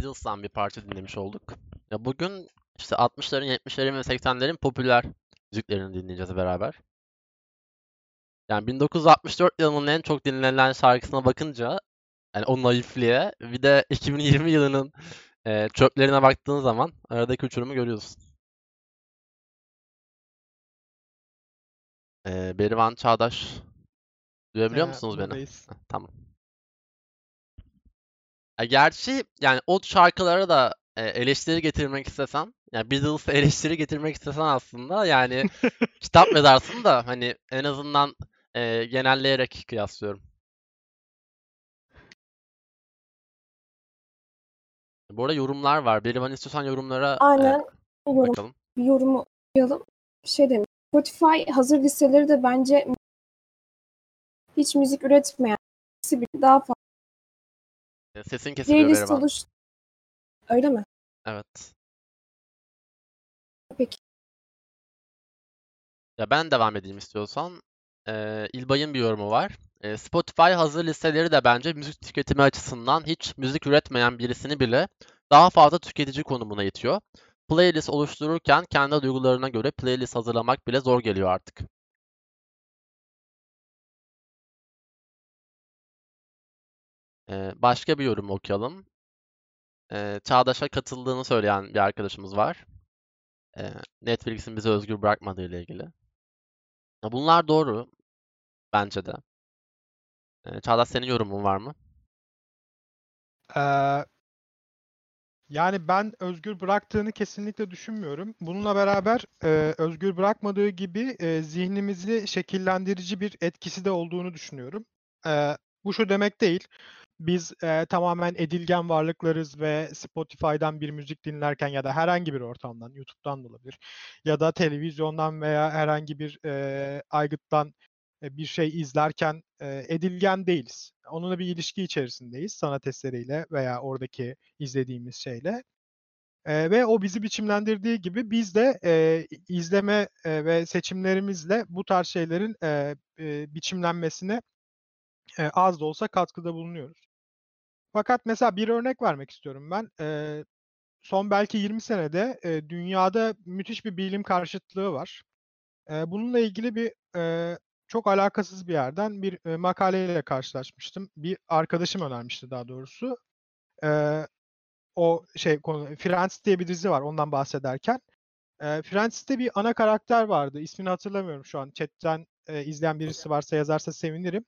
Beatles'tan bir parça dinlemiş olduk. Ya bugün işte 60'ların, 70'lerin ve 80'lerin popüler müziklerini dinleyeceğiz beraber. Yani 1964 yılının en çok dinlenen şarkısına bakınca yani o naifliğe bir de 2020 yılının e, çöplerine baktığın zaman aradaki uçurumu görüyorsun. E, Berivan Çağdaş duyabiliyor Ee, musunuz beni? buradayız. Tamam. Ya gerçi yani o şarkılara da e, eleştiri getirmek istesen, yani Beatles'a eleştiri getirmek istesen aslında yani kitap yazarsın da hani en azından e, genelleyerek kıyaslıyorum. Bu arada yorumlar var. Berivan istiyorsan yorumlara e, Aynen yorum, bakalım. bir yorumu okuyalım. Şey demiş. Spotify hazır listeleri de bence hiç müzik üretmeyen daha fazla E, Sesin kesiliyor playlist Berivan. oluş. Öyle mi? Evet. Peki. Ya ben devam edeyim istiyorsan. Ee, İlbay'ın bir yorumu var. Ee, Spotify hazır listeleri de bence müzik tüketimi açısından hiç müzik üretmeyen birisini bile daha fazla tüketici konumuna itiyor. Playlist oluştururken kendi duygularına göre playlist hazırlamak bile zor geliyor artık. Ee, başka bir yorum okuyalım. Ee, Çağdaş'a katıldığını söyleyen bir arkadaşımız var. Ee, Netflix'in bizi özgür bırakmadığı ile ilgili. Bunlar doğru bence de. Ee, Çağdaş senin yorumun var mı? Ee, yani ben özgür bıraktığını kesinlikle düşünmüyorum. Bununla beraber e, özgür bırakmadığı gibi e, zihnimizi şekillendirici bir etkisi de olduğunu düşünüyorum. Ee, bu şu demek değil. Biz e, tamamen edilgen varlıklarız ve Spotify'dan bir müzik dinlerken ya da herhangi bir ortamdan, YouTube'dan da olabilir ya da televizyondan veya herhangi bir e, aygıttan e, bir şey izlerken e, edilgen değiliz. Onunla bir ilişki içerisindeyiz sanat eseriyle veya oradaki izlediğimiz şeyle. E, ve o bizi biçimlendirdiği gibi biz de e, izleme e, ve seçimlerimizle bu tarz şeylerin e, e, biçimlenmesine e, az da olsa katkıda bulunuyoruz. Fakat mesela bir örnek vermek istiyorum ben. E, son belki 20 senede e, dünyada müthiş bir bilim karşıtlığı var. E, bununla ilgili bir e, çok alakasız bir yerden bir e, makaleyle karşılaşmıştım. Bir arkadaşım önermişti daha doğrusu. E, o şey konu Friends diye bir dizi var ondan bahsederken. E, Friends'te bir ana karakter vardı. İsmini hatırlamıyorum şu an. Chat'ten e, izleyen birisi varsa yazarsa sevinirim.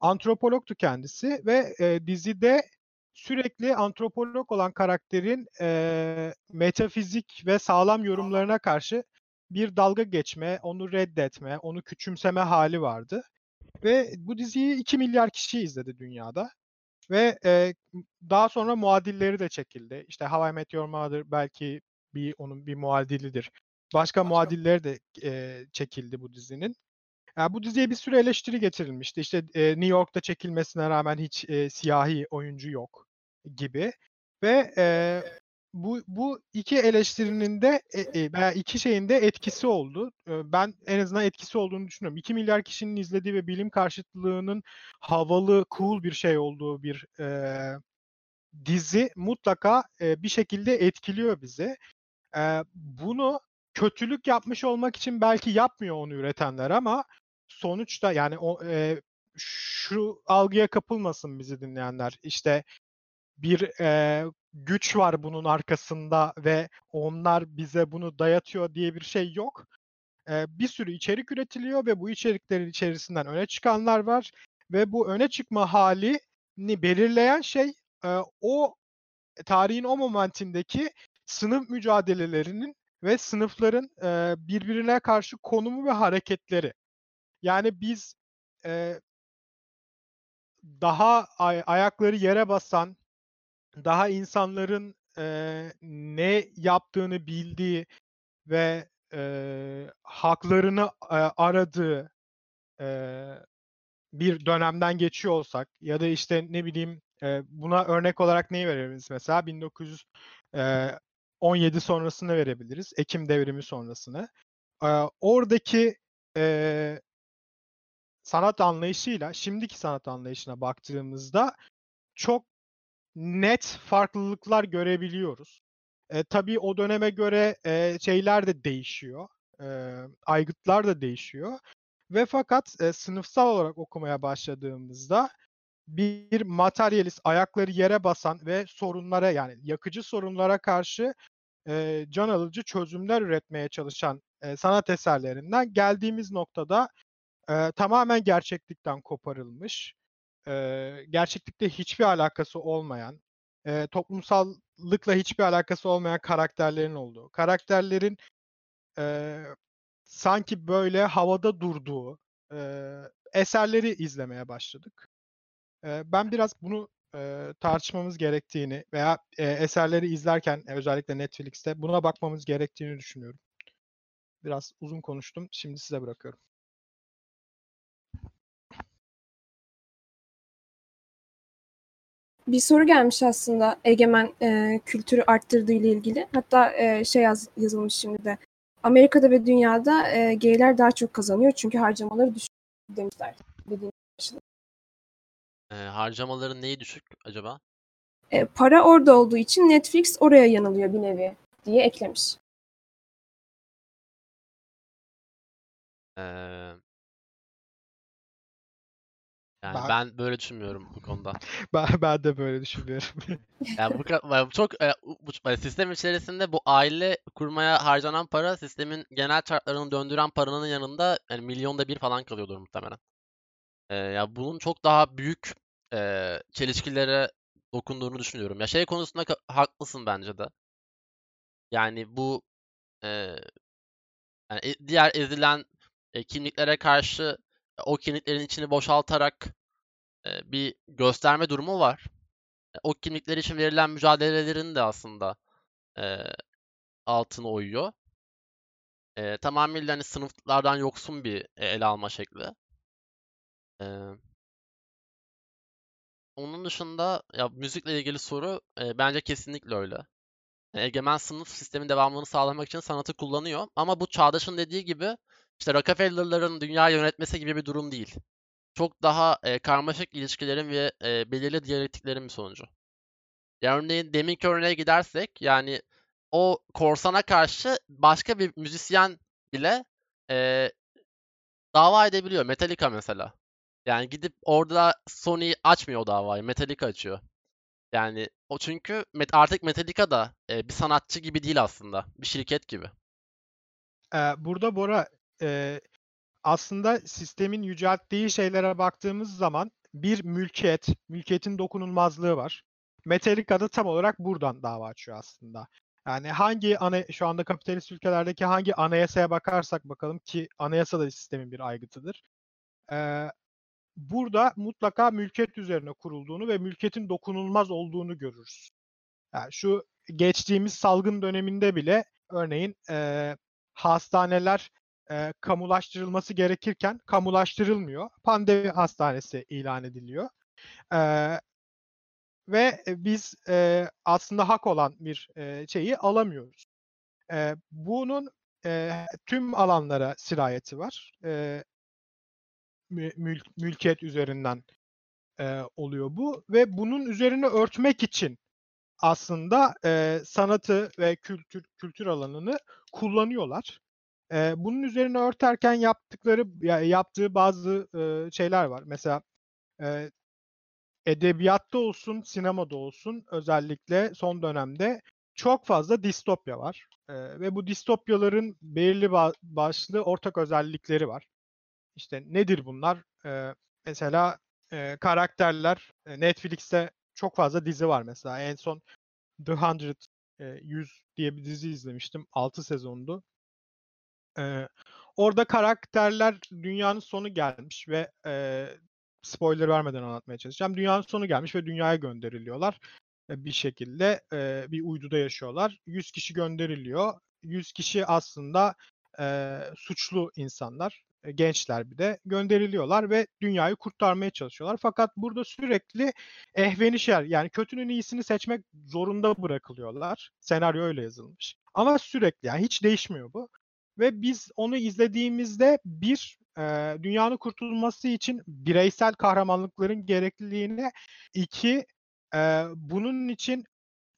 Antropologtu kendisi ve e, dizide sürekli antropolog olan karakterin e, metafizik ve sağlam yorumlarına karşı bir dalga geçme, onu reddetme, onu küçümseme hali vardı. Ve bu diziyi 2 milyar kişi izledi dünyada. Ve e, daha sonra muadilleri de çekildi. İşte How I Met Your Mother belki bir onun bir muadilidir. Başka muadilleri de e, çekildi bu dizinin. Yani bu diziye bir sürü eleştiri getirilmişti. İşte e, New York'ta çekilmesine rağmen hiç e, siyahi oyuncu yok gibi. Ve e, bu bu iki eleştirinin de e, e, veya iki şeyin de etkisi oldu. Ben en azından etkisi olduğunu düşünüyorum. 2 milyar kişinin izlediği ve bilim karşıtlığının havalı, cool bir şey olduğu bir e, dizi mutlaka e, bir şekilde etkiliyor bizi. E, bunu kötülük yapmış olmak için belki yapmıyor onu üretenler ama sonuçta yani o e, şu algıya kapılmasın bizi dinleyenler. İşte bir e, güç var bunun arkasında ve onlar bize bunu dayatıyor diye bir şey yok. E, bir sürü içerik üretiliyor ve bu içeriklerin içerisinden öne çıkanlar var ve bu öne çıkma halini belirleyen şey e, o tarihin o momentindeki sınıf mücadelelerinin ve sınıfların e, birbirine karşı konumu ve hareketleri. Yani biz e, daha ay- ayakları yere basan, daha insanların e, ne yaptığını bildiği ve e, haklarını e, aradığı e, bir dönemden geçiyor olsak ya da işte ne bileyim e, buna örnek olarak neyi verebiliriz mesela? 1917 sonrasını verebiliriz Ekim devrimi sonrasını. E, oradaki e, sanat anlayışıyla şimdiki sanat anlayışına baktığımızda çok net farklılıklar görebiliyoruz. E, tabii o döneme göre e, şeyler de değişiyor. E, aygıtlar da değişiyor. Ve fakat e, sınıfsal olarak okumaya başladığımızda bir materyalist, ayakları yere basan ve sorunlara yani yakıcı sorunlara karşı e, can alıcı çözümler üretmeye çalışan e, sanat eserlerinden geldiğimiz noktada e, tamamen gerçeklikten koparılmış, e, gerçeklikte hiçbir alakası olmayan, e, toplumsallıkla hiçbir alakası olmayan karakterlerin olduğu, karakterlerin e, sanki böyle havada durduğu e, eserleri izlemeye başladık. E, ben biraz bunu e, tartışmamız gerektiğini veya e, eserleri izlerken e, özellikle Netflix'te buna bakmamız gerektiğini düşünüyorum. Biraz uzun konuştum. Şimdi size bırakıyorum. Bir soru gelmiş aslında egemen e, kültürü arttırdığı ile ilgili. Hatta e, şey yaz, yazılmış şimdi de. Amerika'da ve dünyada e, gayler daha çok kazanıyor çünkü harcamaları düşük demişler. Dediğim E, harcamaların neyi düşük acaba? e, para orada olduğu için Netflix oraya yanılıyor bir nevi diye eklemiş. Ee, yani Ben- ben böyle düşünmüyorum bu konuda. Ben, ben de böyle düşünüyorum. Yani bu çok e, bu sistem içerisinde bu aile kurmaya harcanan para sistemin genel çarklarını döndüren paranın yanında yani milyonda bir falan kalıyordur muhtemelen. Ee, ya bunun çok daha büyük e, çelişkilere dokunduğunu düşünüyorum. Ya şey konusunda haklısın bence de. Yani bu e, yani e- diğer ezilen e, kimliklere karşı e, o kimliklerin içini boşaltarak e, bir gösterme durumu var. E, O kimlikler için verilen mücadelelerin de aslında e, altını oyuyor. E, tamamıyla hani sınıflardan yoksun bir e, ele alma şekli. E, onun dışında ya müzikle ilgili soru e, bence kesinlikle öyle. E, Egemen sınıf sistemin devamlılığını sağlamak için sanatı kullanıyor. Ama bu Çağdaş'ın dediği gibi işte Rockefeller'ların dünya yönetmesi gibi bir durum değil. Çok daha e, karmaşık ilişkilerin ve e, belirli diyalektiklerin bir sonucu. Yani örneğin deminki örneğe gidersek yani o korsana karşı başka bir müzisyen bile e, dava edebiliyor. Metallica mesela. Yani gidip orada Sony açmıyor o davayı. Metallica açıyor. Yani o çünkü artık Metallica da e, bir sanatçı gibi değil aslında. Bir şirket gibi. Ee, burada Bora e, aslında sistemin yücelttiği şeylere baktığımız zaman bir mülkiyet, mülkiyetin dokunulmazlığı var. Metallica'da tam olarak buradan dava açıyor aslında. Yani hangi ana, şu anda kapitalist ülkelerdeki hangi anayasaya bakarsak bakalım ki anayasa da sistemin bir aygıtıdır. Ee, burada mutlaka mülkiyet üzerine kurulduğunu ve mülkiyetin dokunulmaz olduğunu görürüz. Yani şu geçtiğimiz salgın döneminde bile örneğin e, hastaneler e, kamulaştırılması gerekirken kamulaştırılmıyor. Pandemi hastanesi ilan ediliyor. E, ve biz e, aslında hak olan bir e, şeyi alamıyoruz. E, bunun e, tüm alanlara sirayeti var. E, mül- mülkiyet üzerinden e, oluyor bu ve bunun üzerine örtmek için aslında e, sanatı ve kültür kültür alanını kullanıyorlar. E, bunun üzerine örterken yaptıkları ya, yaptığı bazı e, şeyler var. Mesela e, edebiyatta olsun, sinemada olsun özellikle son dönemde çok fazla distopya var. E, ve bu distopyaların belirli ba- başlı ortak özellikleri var. İşte nedir bunlar? E, mesela e, karakterler e, Netflix'te çok fazla dizi var mesela. En son The 100 e, 100 diye bir dizi izlemiştim. 6 sezondu. E, orada karakterler dünyanın sonu gelmiş ve e, spoiler vermeden anlatmaya çalışacağım. Dünyanın sonu gelmiş ve dünyaya gönderiliyorlar. E, bir şekilde e, bir uyduda yaşıyorlar. 100 kişi gönderiliyor. 100 kişi aslında e, suçlu insanlar. e, Gençler bir de gönderiliyorlar ve dünyayı kurtarmaya çalışıyorlar. Fakat burada sürekli ehvenişer yani kötünün iyisini seçmek zorunda bırakılıyorlar. Senaryo öyle yazılmış. Ama sürekli yani hiç değişmiyor bu. Ve biz onu izlediğimizde bir e, dünyanın kurtulması için bireysel kahramanlıkların gerekliliğine iki Eee, bunun için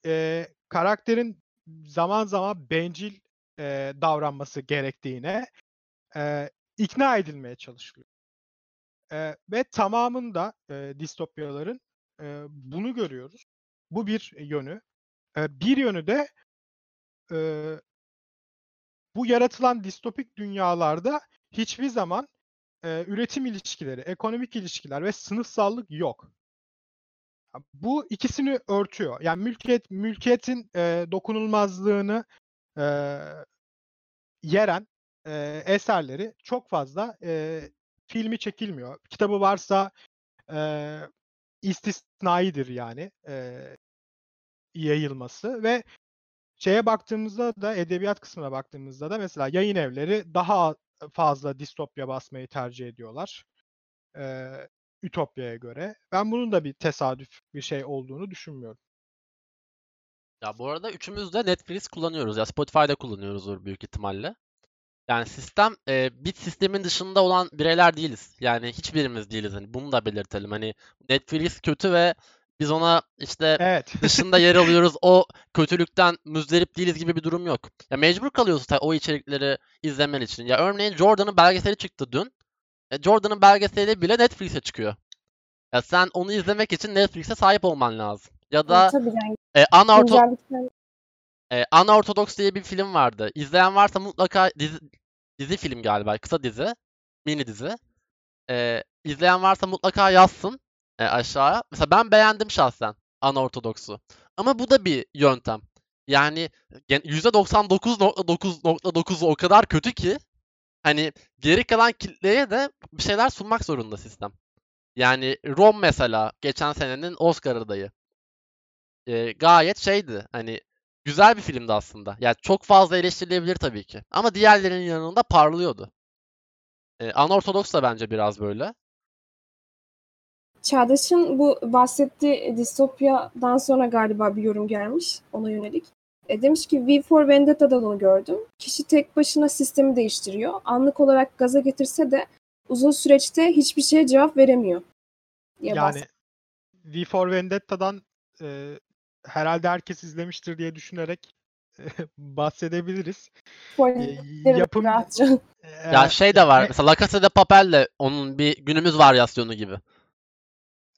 eee, karakterin zaman zaman bencil eee, davranması gerektiğine eee, ikna edilmeye çalışılıyor. Eee, ve tamamında eee, distopyaların eee, bunu görüyoruz. Bu bir yönü. Eee, bir yönü de eee, bu yaratılan distopik dünyalarda hiçbir zaman eee, üretim ilişkileri, ekonomik ilişkiler ve sınıfsallık yok. Bu ikisini örtüyor. Yani mülkiyet mülkiyetin eee, dokunulmazlığını eee, yeren eee, eserleri çok fazla eee, filmi çekilmiyor. Kitabı varsa eee istisnaidir yani eee, yayılması ve şeye baktığımızda da edebiyat kısmına baktığımızda da mesela yayın evleri daha fazla distopya basmayı tercih ediyorlar. Eee Ütopya'ya göre. Ben bunun da bir tesadüf bir şey olduğunu düşünmüyorum. Ya bu arada üçümüz de Netflix kullanıyoruz ya Spotify'da kullanıyoruzdur büyük ihtimalle. Yani sistem e, bit sistemin dışında olan bireyler değiliz. Yani hiçbirimiz değiliz. Hani bunu da belirtelim. Hani Netflix kötü ve biz ona işte Evet. dışında yer alıyoruz. O kötülükten müzdarip değiliz gibi bir durum yok. Ya mecbur kalıyorsun o içerikleri izlemen için. Ya örneğin Jordan'ın belgeseli çıktı dün. E, Jordan'ın belgeseli bile Netflix'e çıkıyor. Ya sen onu izlemek için Netflix'e sahip olman lazım. Ya da tabii yani e, Unortho- e, Unorthodox diye bir film vardı. İzleyen varsa mutlaka dizi, dizi film galiba. Kısa dizi. Mini dizi. E, izleyen varsa mutlaka yazsın e, aşağıya. Mesela ben beğendim şahsen Unorthodox'u. Ama bu da bir yöntem. Yani gen- %99.9.9'u o kadar kötü ki hani geri kalan kitleye de bir şeyler sunmak zorunda sistem. Yani Rom mesela geçen senenin Oscar adayı. E, gayet şeydi hani güzel bir filmdi aslında. Yani çok fazla eleştirilebilir tabii ki. Ama diğerlerinin yanında parlıyordu. E, Unorthodox da bence biraz böyle. Çağdaş'ın bu bahsettiği distopyadan sonra galiba bir yorum gelmiş ona yönelik. E, demiş ki V for Vendetta'da da onu gördüm. Kişi tek başına sistemi değiştiriyor. Anlık olarak gaza getirse de uzun süreçte hiçbir şeye cevap veremiyor. Diye Yani V for Vendetta'dan e, herhalde herkes izlemiştir diye düşünerek bahsedebiliriz. bahsediyor. yapım- rahatça. Ya E, şey de var. e, Mesela La Casa de Papel de onun bir günümüz varyasyonu gibi.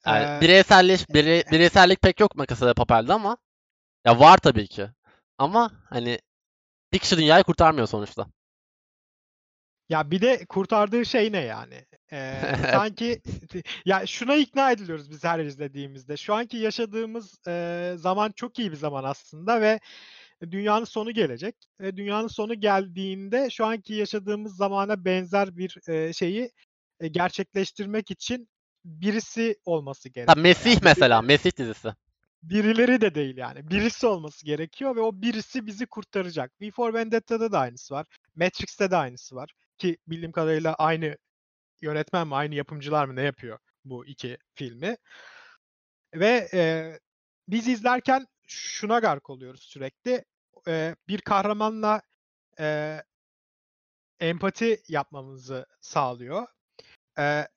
Yani e, bireyselleş, birey, bireysellik pek yok de Papel'de ama ya var tabii ki. Ama hani bir kişi dünyayı kurtarmıyor sonuçta. Ya bir de kurtardığı şey ne yani? Ee, sanki ya şuna ikna ediliyoruz biz her izlediğimizde. Şu anki yaşadığımız e, zaman çok iyi bir zaman aslında ve dünyanın sonu gelecek. Ve dünyanın sonu geldiğinde şu anki yaşadığımız zamana benzer bir e, şeyi e, gerçekleştirmek için birisi olması Ha, gerekiyor. Mesih Yani mesela, Mesih dizisi. birileri de değil yani. Birisi olması gerekiyor ve o birisi bizi kurtaracak. V for Vendetta'da da aynısı var. Matrix'te de aynısı var. Ki bildiğim kadarıyla aynı yönetmen mi, aynı yapımcılar mı ne yapıyor bu iki filmi. Ve e, biz izlerken şuna gark oluyoruz sürekli. E, bir kahramanla e, empati yapmamızı sağlıyor. E,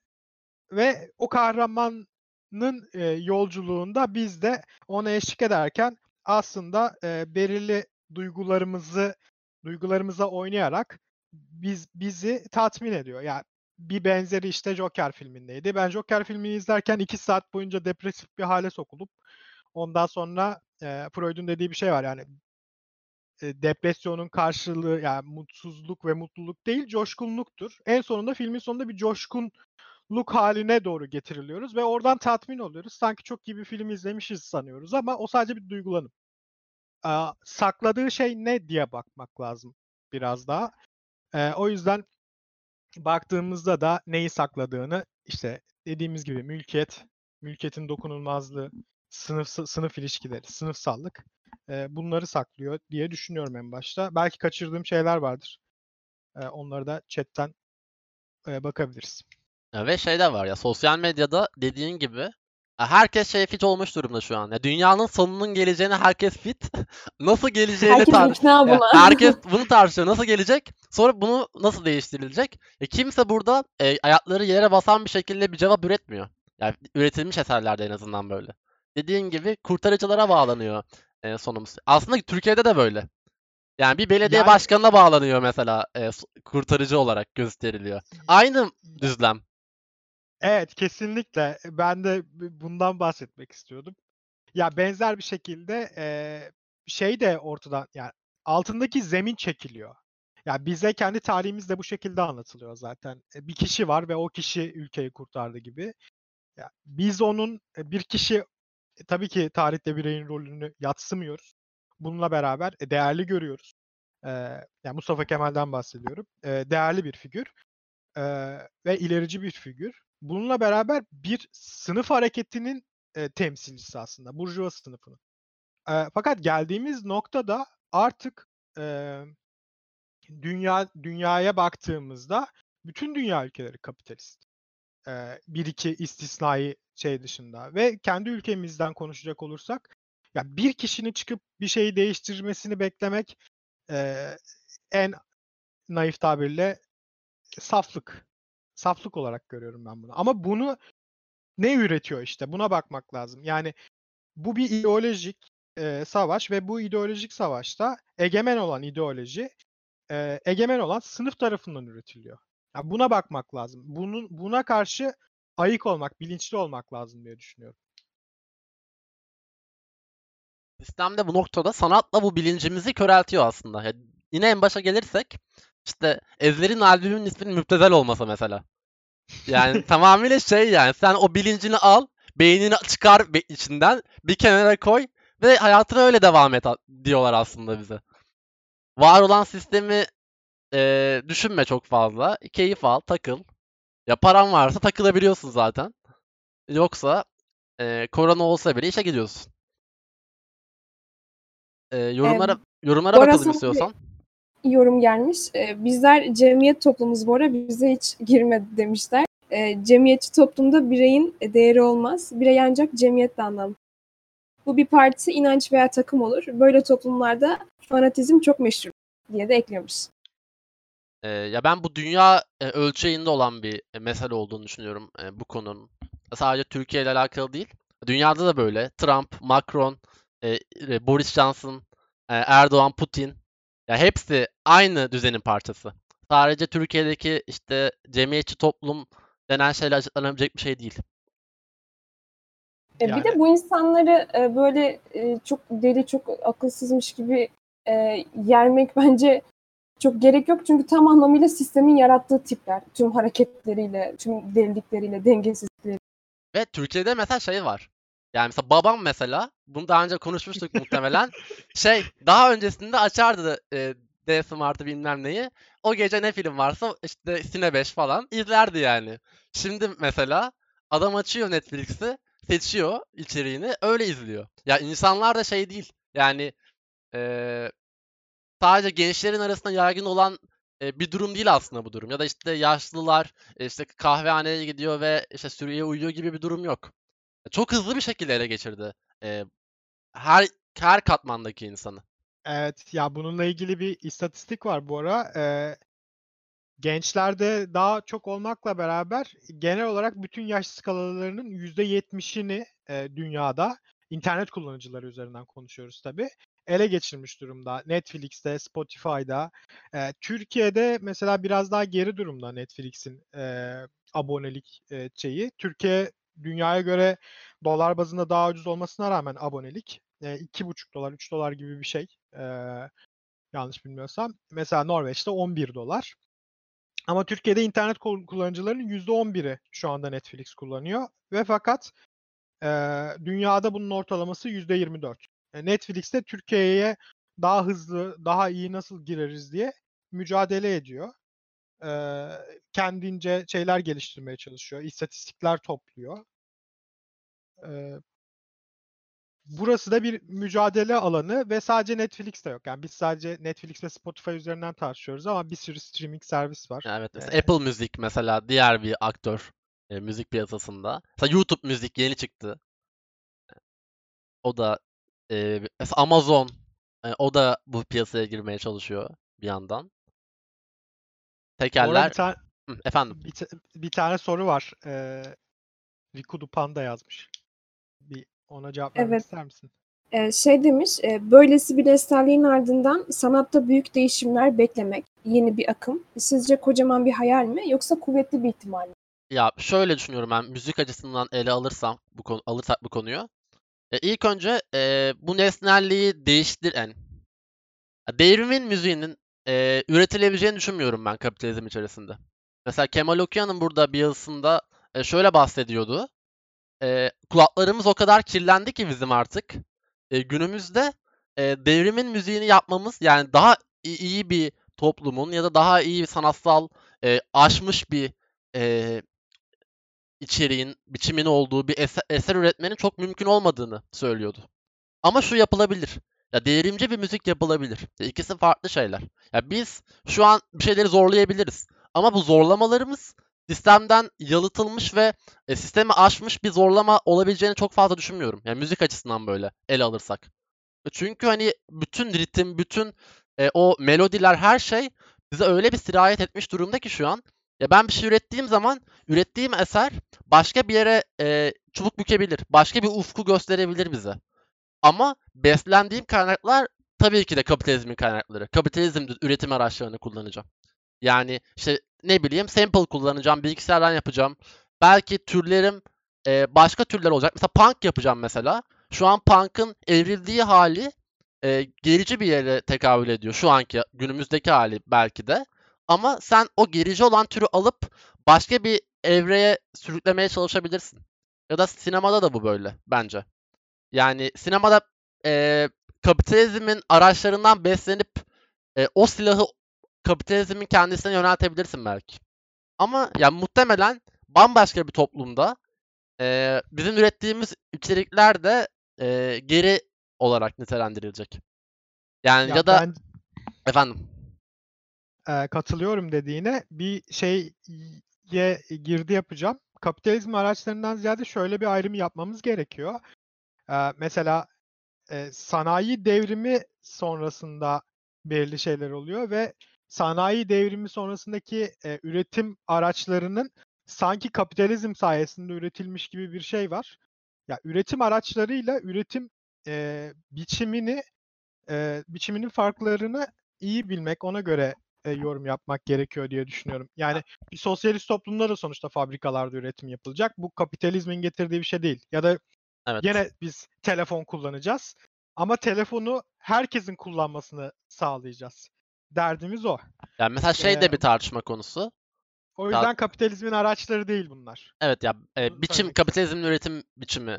ve o kahramanın e, yolculuğunda biz de ona eşlik ederken aslında e, belirli duygularımızı duygularımıza oynayarak biz bizi tatmin ediyor. Yani bir benzeri işte Joker filmindeydi. Ben Joker filmini izlerken iki saat boyunca depresif bir hale sokulup ondan sonra e, Freud'un dediği bir şey var yani e, depresyonun karşılığı yani mutsuzluk ve mutluluk değil coşkunluktur. En sonunda filmin sonunda bir coşkunluk haline doğru getiriliyoruz ve oradan tatmin oluyoruz. Sanki çok iyi bir film izlemişiz sanıyoruz ama o sadece bir duygulanım. Aa, sakladığı şey ne diye bakmak lazım biraz daha. Ee, o yüzden baktığımızda da neyi sakladığını işte dediğimiz gibi mülkiyet, mülkiyetin dokunulmazlığı, sınıf sınıf ilişkileri, sınıfsallık e, bunları saklıyor diye düşünüyorum en başta. Belki kaçırdığım şeyler vardır. E, onları da chatten e, bakabiliriz. Ya ve şey de var ya sosyal medyada dediğin gibi ya herkes şey fit olmuş durumda şu an. Ya dünyanın sonunun geleceğine herkes fit. Nasıl geleceğini Herkes tar- ikna Ya buna. herkes bunu tartışıyor. Nasıl gelecek? Sonra bunu nasıl değiştirilecek? E kimse burada e, ayakları yere basan bir şekilde bir cevap üretmiyor. Yani üretilmiş eserlerde en azından böyle. dediğin gibi kurtarıcılara bağlanıyor e, sonumuz. Aslında Türkiye'de de böyle. Yani bir belediye Yani- başkanına bağlanıyor mesela e, kurtarıcı olarak gösteriliyor. Aynı düzlem. Evet kesinlikle. Ben de bundan bahsetmek istiyordum. Ya benzer bir şekilde eee, şey de ortadan yani altındaki zemin çekiliyor. Ya bize kendi tarihimiz de bu şekilde anlatılıyor zaten. E, Bir kişi var ve o kişi ülkeyi kurtardı gibi. Ya biz onun e, bir kişi e, tabii ki tarihte bireyin rolünü yatsımıyoruz. Bununla beraber e, değerli görüyoruz. Eee yani Mustafa Kemal'den bahsediyorum. Eee, değerli bir figür eee, ve ilerici bir figür. Bununla beraber bir sınıf hareketinin e, temsilcisi aslında. Burjuva sınıfının. Eee, fakat geldiğimiz noktada artık eee, dünya dünyaya baktığımızda bütün dünya ülkeleri kapitalist. Eee, bir iki istisnai şey dışında ve kendi ülkemizden konuşacak olursak ya bir kişinin çıkıp bir şeyi değiştirmesini beklemek eee, en naif tabirle saflık. Saflık olarak görüyorum ben bunu. Ama bunu ne üretiyor işte buna bakmak lazım. Yani bu bir ideolojik e, savaş ve bu ideolojik savaşta egemen olan ideoloji e, egemen olan sınıf tarafından üretiliyor. Yani buna bakmak lazım. Bunun buna karşı ayık olmak, bilinçli olmak lazım diye düşünüyorum. Sistemde bu noktada sanatla bu bilincimizi köreltiyor aslında. Ya yine en başa gelirsek işte Ezler'in albümünün isminin Müptezel olmasa mesela. Yani tamamıyla şey yani sen o bilincini al, beynini çıkar içinden, bir kenara koy ve hayatına öyle devam et diyorlar aslında bize. Var olan sistemi eee, düşünme çok fazla. Keyif al, takıl. Ya paran varsa takılabiliyorsun zaten. Yoksa eee, korona olsa bile işe gidiyorsun. Eee, yorumlara yorumlara Bora bakalım istiyorsan. Yorum gelmiş. Ee, bizler cemiyet toplumuz bu ara bize hiç girmedi demişler. Ee, cemiyetçi toplumda bireyin değeri olmaz. Birey ancak cemiyetle anlam. Bu bir parti, inanç veya takım olur. Böyle toplumlarda fanatizm çok meşhur diye de eklemiş. Eee, ya ben bu dünya e, ölçeğinde olan bir e, mesele olduğunu düşünüyorum e, bu konunun. Sadece Türkiye ile alakalı değil. Dünyada da böyle. Trump, Macron, e, e, Boris Johnson, e, Erdoğan, Putin. Ya hepsi aynı düzenin parçası. Sadece Türkiye'deki işte cemiyetçi toplum denen şeyle açıklanabilecek bir şey değil. E, Yani- Bir de bu insanları e, böyle e, çok deli, çok akılsızmış gibi e, yermek bence çok gerek yok. Çünkü tam anlamıyla sistemin yarattığı tipler. Tüm hareketleriyle, tüm delilikleriyle, dengesizlikleriyle. Ve Türkiye'de mesela şey var. Yani mesela babam mesela, bunu daha önce konuşmuştuk muhtemelen. Şey, daha öncesinde açardı e, D Smart'ı bilmem neyi. O gece ne film varsa işte Sine 5 falan izlerdi yani. Şimdi mesela adam açıyor Netflix'i, seçiyor içeriğini, öyle izliyor. Ya insanlar da şey değil. Yani e, sadece gençlerin arasında yaygın olan e, bir durum değil aslında bu durum. Ya da işte yaşlılar e, işte kahvehaneye gidiyor ve işte sürüye uyuyor gibi bir durum yok. Çok hızlı bir şekilde ele geçirdi e, her her katmandaki insanı. Evet ya bununla ilgili bir istatistik var bu ara. Ee, gençlerde daha çok olmakla beraber genel olarak bütün yaş skalalarının %70'ini e, dünyada internet kullanıcıları üzerinden konuşuyoruz tabii. Ele geçirmiş durumda. Netflix'te, Spotify'da. E, Türkiye'de mesela biraz daha geri durumda Netflix'in e, abonelik e, şeyi. Türkiye dünyaya göre dolar bazında daha ucuz olmasına rağmen abonelik e, 2,5 dolar, 3 dolar gibi bir şey. E, yanlış bilmiyorsam. Mesela Norveç'te 11 dolar. Ama Türkiye'de internet kul- kullanıcılarının %11'i şu anda Netflix kullanıyor. Ve fakat e, dünyada bunun ortalaması %24. E, Netflix'te Türkiye'ye daha hızlı, daha iyi nasıl gireriz diye mücadele ediyor. E, kendince şeyler geliştirmeye çalışıyor. istatistikler topluyor. E, burası da bir mücadele alanı ve sadece Netflix'te yok. Yani biz sadece Netflix ve Spotify üzerinden tartışıyoruz ama bir sürü streaming servis var. Evet mesela Ee, Apple Müzik mesela diğer bir aktör e, müzik piyasasında. Mesela YouTube Müzik yeni çıktı. O da e, mesela Amazon e, o da bu piyasaya girmeye çalışıyor bir yandan. Tekerler bir, ta- Hı, efendim. bir, ta- bir tane soru var. Ee, Rikudu Panda yazmış. Bir Ona cevap vermek Evet. ister misin? Ee, şey demiş, e, böylesi bir eserliğin ardından sanatta büyük değişimler beklemek, yeni bir akım. Sizce kocaman bir hayal mi yoksa kuvvetli bir ihtimal mi? Ya şöyle düşünüyorum ben müzik açısından ele alırsam bu konu alırsak bu konuyu. E, ilk önce e, bu nesnelliği değiştir yani ya devrimin müziğinin e, üretilebileceğini düşünmüyorum ben kapitalizm içerisinde. Mesela Kemal Okuyan'ın burada bir yazısında e, şöyle bahsediyordu. E, kulaklarımız o kadar kirlendi ki bizim artık. E, günümüzde e, devrimin müziğini yapmamız yani daha iyi bir toplumun ya da daha iyi bir sanatsal e, aşmış bir e, içeriğin, biçimin olduğu bir eser, eser üretmenin çok mümkün olmadığını söylüyordu. Ama şu yapılabilir. Ya devrimci bir müzik yapılabilir. Ya İkisi farklı şeyler. Ya biz şu an bir şeyleri zorlayabiliriz. Ama bu zorlamalarımız sistemden yalıtılmış ve e, sistemi aşmış bir zorlama olabileceğini çok fazla düşünmüyorum. Yani müzik açısından böyle ele alırsak. E, Çünkü hani bütün ritim, bütün e, o melodiler, her şey bize öyle bir sirayet etmiş durumda ki şu an. Ya ben bir şey ürettiğim zaman ürettiğim eser başka bir yere e, çubuk bükebilir. Başka bir ufku gösterebilir bize. Ama beslendiğim kaynaklar tabii ki de kapitalizmin kaynakları. Kapitalizm üretim araçlarını kullanacağım. Yani işte ne bileyim sample kullanacağım, bilgisayardan yapacağım. Belki türlerim e, başka türler olacak. Mesela punk yapacağım mesela. Şu an punk'ın evrildiği hali e, gerici bir yere tekabül ediyor. Şu anki günümüzdeki hali belki de. Ama sen o gerici olan türü alıp başka bir evreye sürüklemeye çalışabilirsin. Ya da sinemada da bu böyle bence. Yani sinemada e, kapitalizmin araçlarından beslenip e, o silahı kapitalizmin kendisine yöneltebilirsin belki. Ama yani muhtemelen bambaşka bir toplumda e, bizim ürettiğimiz içerikler de e, geri olarak nitelendirilecek. Yani ya, Ya da ben efendim e, katılıyorum dediğine bir şeye girdi yapacağım. Kapitalizm araçlarından ziyade şöyle bir ayrım yapmamız gerekiyor. Mesela e, sanayi devrimi sonrasında belirli şeyler oluyor ve sanayi devrimi sonrasındaki e, üretim araçlarının sanki kapitalizm sayesinde üretilmiş gibi bir şey var. Ya üretim araçlarıyla üretim e, biçimini e, biçiminin farklarını iyi bilmek, ona göre e, yorum yapmak gerekiyor diye düşünüyorum. Yani bir sosyalist toplumda da sonuçta fabrikalarda üretim yapılacak. Bu kapitalizmin getirdiği bir şey değil. Ya da evet. Yine biz telefon kullanacağız. Ama telefonu herkesin kullanmasını sağlayacağız. Derdimiz o. Yani mesela şey de Ee, bir tartışma konusu. O yüzden kapitalizmin araçları değil bunlar. Evet ya e, Bunu biçim kapitalizmin üretim biçimi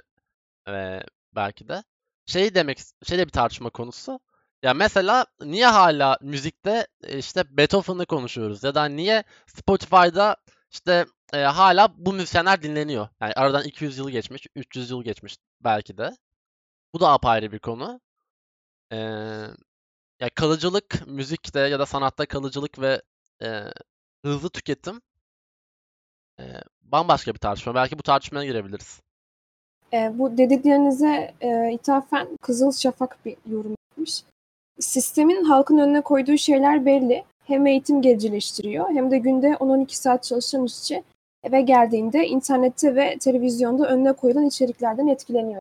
e, belki de. Şey demek şey de bir tartışma konusu. Ya mesela niye hala müzikte e, işte Beethoven'ı konuşuyoruz ya da niye Spotify'da işte e, hala bu müzisyenler dinleniyor. Yani aradan 200 yıl geçmiş, 300 yıl geçmiş belki de. Bu da apayrı bir konu. Ee, ya kalıcılık müzikte ya da sanatta kalıcılık ve e, hızlı tüketim e, bambaşka bir tartışma. Belki bu tartışmaya girebiliriz. E, bu dediklerinize e, ithafen Kızıl Şafak bir yorum yapmış. Sistemin halkın önüne koyduğu şeyler belli. Hem eğitim gericileştiriyor hem de günde 10-12 saat çalışan işçi eve geldiğinde internette ve televizyonda önüne koyulan içeriklerden etkileniyor.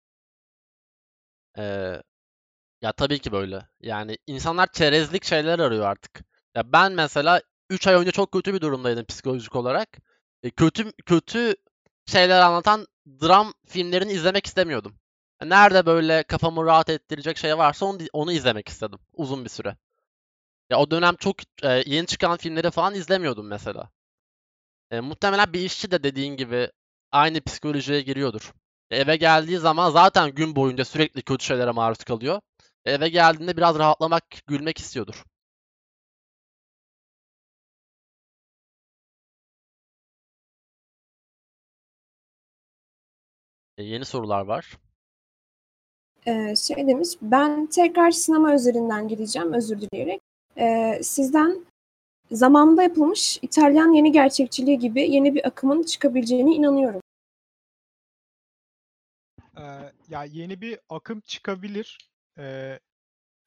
Ee, ya tabii ki böyle. Yani insanlar çerezlik şeyler arıyor artık. Ya ben mesela 3 ay önce çok kötü bir durumdaydım psikolojik olarak. E, kötü kötü şeyler anlatan dram filmlerini izlemek istemiyordum. E, Nerede böyle kafamı rahat ettirecek şey varsa onu, onu izlemek istedim uzun bir süre. Ya o dönem çok e, yeni çıkan filmleri falan izlemiyordum mesela. E, muhtemelen bir işçi de dediğin gibi aynı psikolojiye giriyordur. Eve geldiği zaman zaten gün boyunca sürekli kötü şeylere maruz kalıyor. Eve geldiğinde biraz rahatlamak, gülmek istiyordur. E, yeni sorular var. E, şey demiş, ben tekrar sinema üzerinden gideceğim özür dileyerek. E, sizden zamanında yapılmış İtalyan yeni gerçekçiliği gibi yeni bir akımın çıkabileceğine inanıyorum. Ee, ya yeni bir akım çıkabilir. Ee,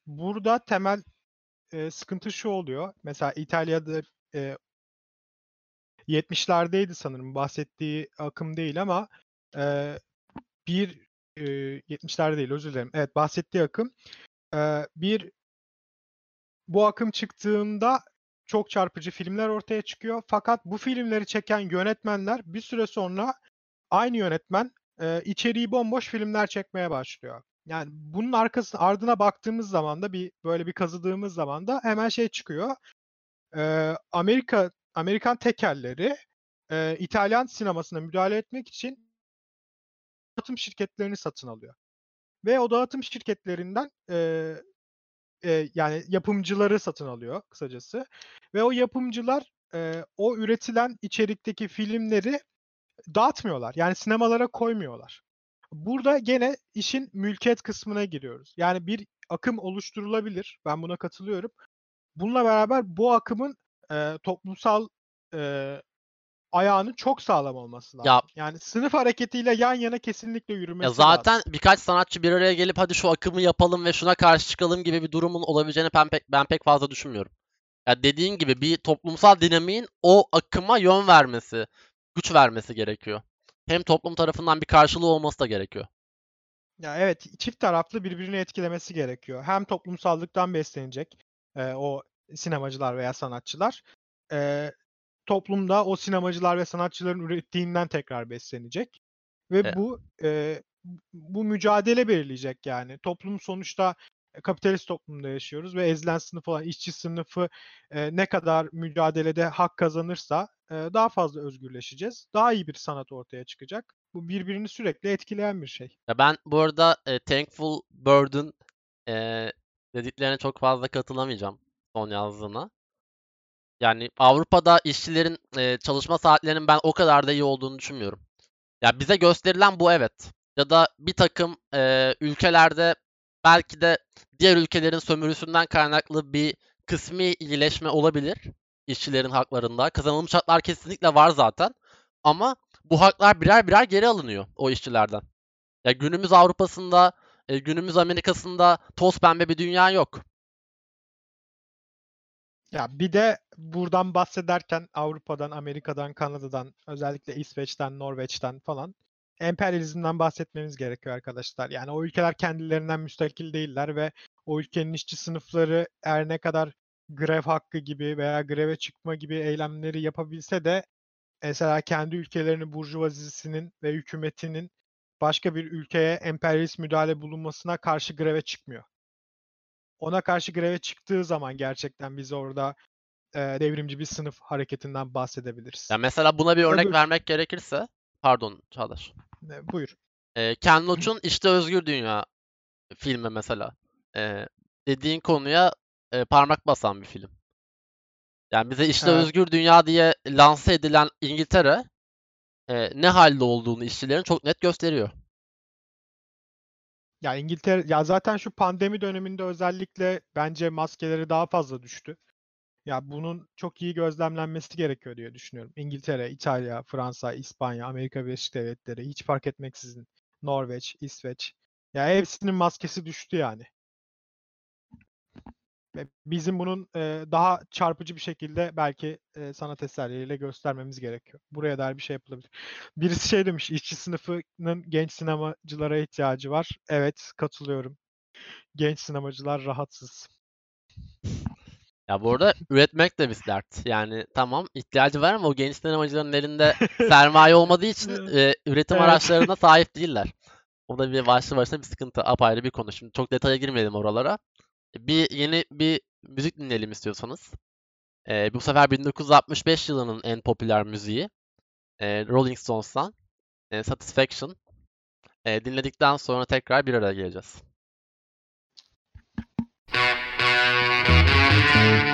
burada temel e, sıkıntı şu oluyor. Mesela İtalya'da e, 70'lerdeydi sanırım bahsettiği akım değil ama e, bir e, 70'lerde değil özür dilerim. Evet bahsettiği akım e, bir bu akım çıktığında çok çarpıcı filmler ortaya çıkıyor. Fakat bu filmleri çeken yönetmenler bir süre sonra aynı yönetmen e, içeriği bomboş filmler çekmeye başlıyor. Yani bunun arkası ardına baktığımız zaman da bir böyle bir kazıdığımız zaman da hemen şey çıkıyor. E, Amerika Amerikan tekelleri e, İtalyan sinemasına müdahale etmek için dağıtım şirketlerini satın alıyor. Ve o dağıtım şirketlerinden e, e, yani yapımcıları satın alıyor kısacası. Ve o yapımcılar e, o üretilen içerikteki filmleri dağıtmıyorlar. Yani sinemalara koymuyorlar. Burada gene işin mülkiyet kısmına giriyoruz. Yani bir akım oluşturulabilir. Ben buna katılıyorum. Bununla beraber bu akımın e, toplumsal e, ayağının çok sağlam olması lazım. Ya Yani sınıf hareketiyle yan yana kesinlikle Ya yürümesi zaten lazım. birkaç sanatçı bir araya gelip hadi şu akımı yapalım ve şuna karşı çıkalım gibi bir durumun olabileceğini ben pek, ben pek fazla düşünmüyorum. Ya dediğin gibi bir toplumsal dinamiğin o akıma yön vermesi, güç vermesi gerekiyor. Hem toplum tarafından bir karşılığı olması da gerekiyor. Ya evet çift taraflı birbirini etkilemesi gerekiyor. Hem toplumsallıktan beslenecek e, o sinemacılar veya sanatçılar. E, toplumda o sinemacılar ve sanatçıların ürettiğinden tekrar beslenecek. Ve E, bu e, bu mücadele belirleyecek yani. Toplum sonuçta e, kapitalist toplumda yaşıyoruz ve ezilen sınıf olan işçi sınıfı e, ne kadar mücadelede hak kazanırsa e, daha fazla özgürleşeceğiz. Daha iyi bir sanat ortaya çıkacak. Bu birbirini sürekli etkileyen bir şey. ya ben bu arada e, Thankful Bird'ün e, dediklerine çok fazla katılamayacağım son yazdığına. Yani Avrupa'da işçilerin e, çalışma saatlerinin ben o kadar da iyi olduğunu düşünmüyorum. Ya bize gösterilen bu evet. Ya da bir takım e, ülkelerde belki de diğer ülkelerin sömürüsünden kaynaklı bir kısmi iyileşme olabilir işçilerin haklarında. Kazanılmış haklar kesinlikle var zaten. Ama bu haklar birer birer geri alınıyor o işçilerden. Ya günümüz Avrupa'sında, e, günümüz Amerika'sında toz pembe bir dünya yok. Ya bir de buradan bahsederken Avrupa'dan, Amerika'dan, Kanada'dan, özellikle İsveç'ten, Norveç'ten falan emperyalizmden bahsetmemiz gerekiyor arkadaşlar. Yani o ülkeler kendilerinden müstakil değiller ve o ülkenin işçi sınıfları her ne kadar grev hakkı gibi veya greve çıkma gibi eylemleri yapabilse de mesela kendi ülkelerinin burjuvazisinin ve hükümetinin başka bir ülkeye emperyalist müdahale bulunmasına karşı greve çıkmıyor. Ona karşı greve çıktığı zaman gerçekten biz orada e, devrimci bir sınıf hareketinden bahsedebiliriz. Ya mesela buna bir örnek Öbür- vermek gerekirse, pardon Çağdaş. E, buyur. E, Ken Loach'un İşte Özgür Dünya filmi mesela. E, dediğin konuya e, parmak basan bir film. Yani bize işte Evet. özgür dünya diye lanse edilen İngiltere e, ne halde olduğunu işçilerin çok net gösteriyor. Ya İngiltere ya zaten şu pandemi döneminde özellikle bence maskeleri daha fazla düştü. Ya bunun çok iyi gözlemlenmesi gerekiyor diye düşünüyorum. İngiltere, İtalya, Fransa, İspanya, Amerika Birleşik Devletleri hiç fark etmeksizin Norveç, İsveç. Ya hepsinin maskesi düştü yani. Bizim bunun e, daha çarpıcı bir şekilde belki e, sanat eserleriyle göstermemiz gerekiyor. Buraya dair bir şey yapılabilir. Birisi şey demiş, işçi sınıfının genç sinemacılara ihtiyacı var. Evet, katılıyorum. Genç sinemacılar rahatsız. Ya bu arada üretmek de bir dert. Yani tamam ihtiyacı var ama o genç sinemacıların elinde sermaye olmadığı için e, üretim Evet. araçlarına sahip değiller. O da bir başlı başına bir sıkıntı. Apayrı bir konu. Şimdi çok detaya girmeyelim oralara. Bir yeni bir müzik dinleyelim istiyorsanız. E, bu sefer 1965 yılının en popüler müziği. E, Rolling Stones'tan. e, Satisfaction. E, dinledikten sonra tekrar bir araya geleceğiz. I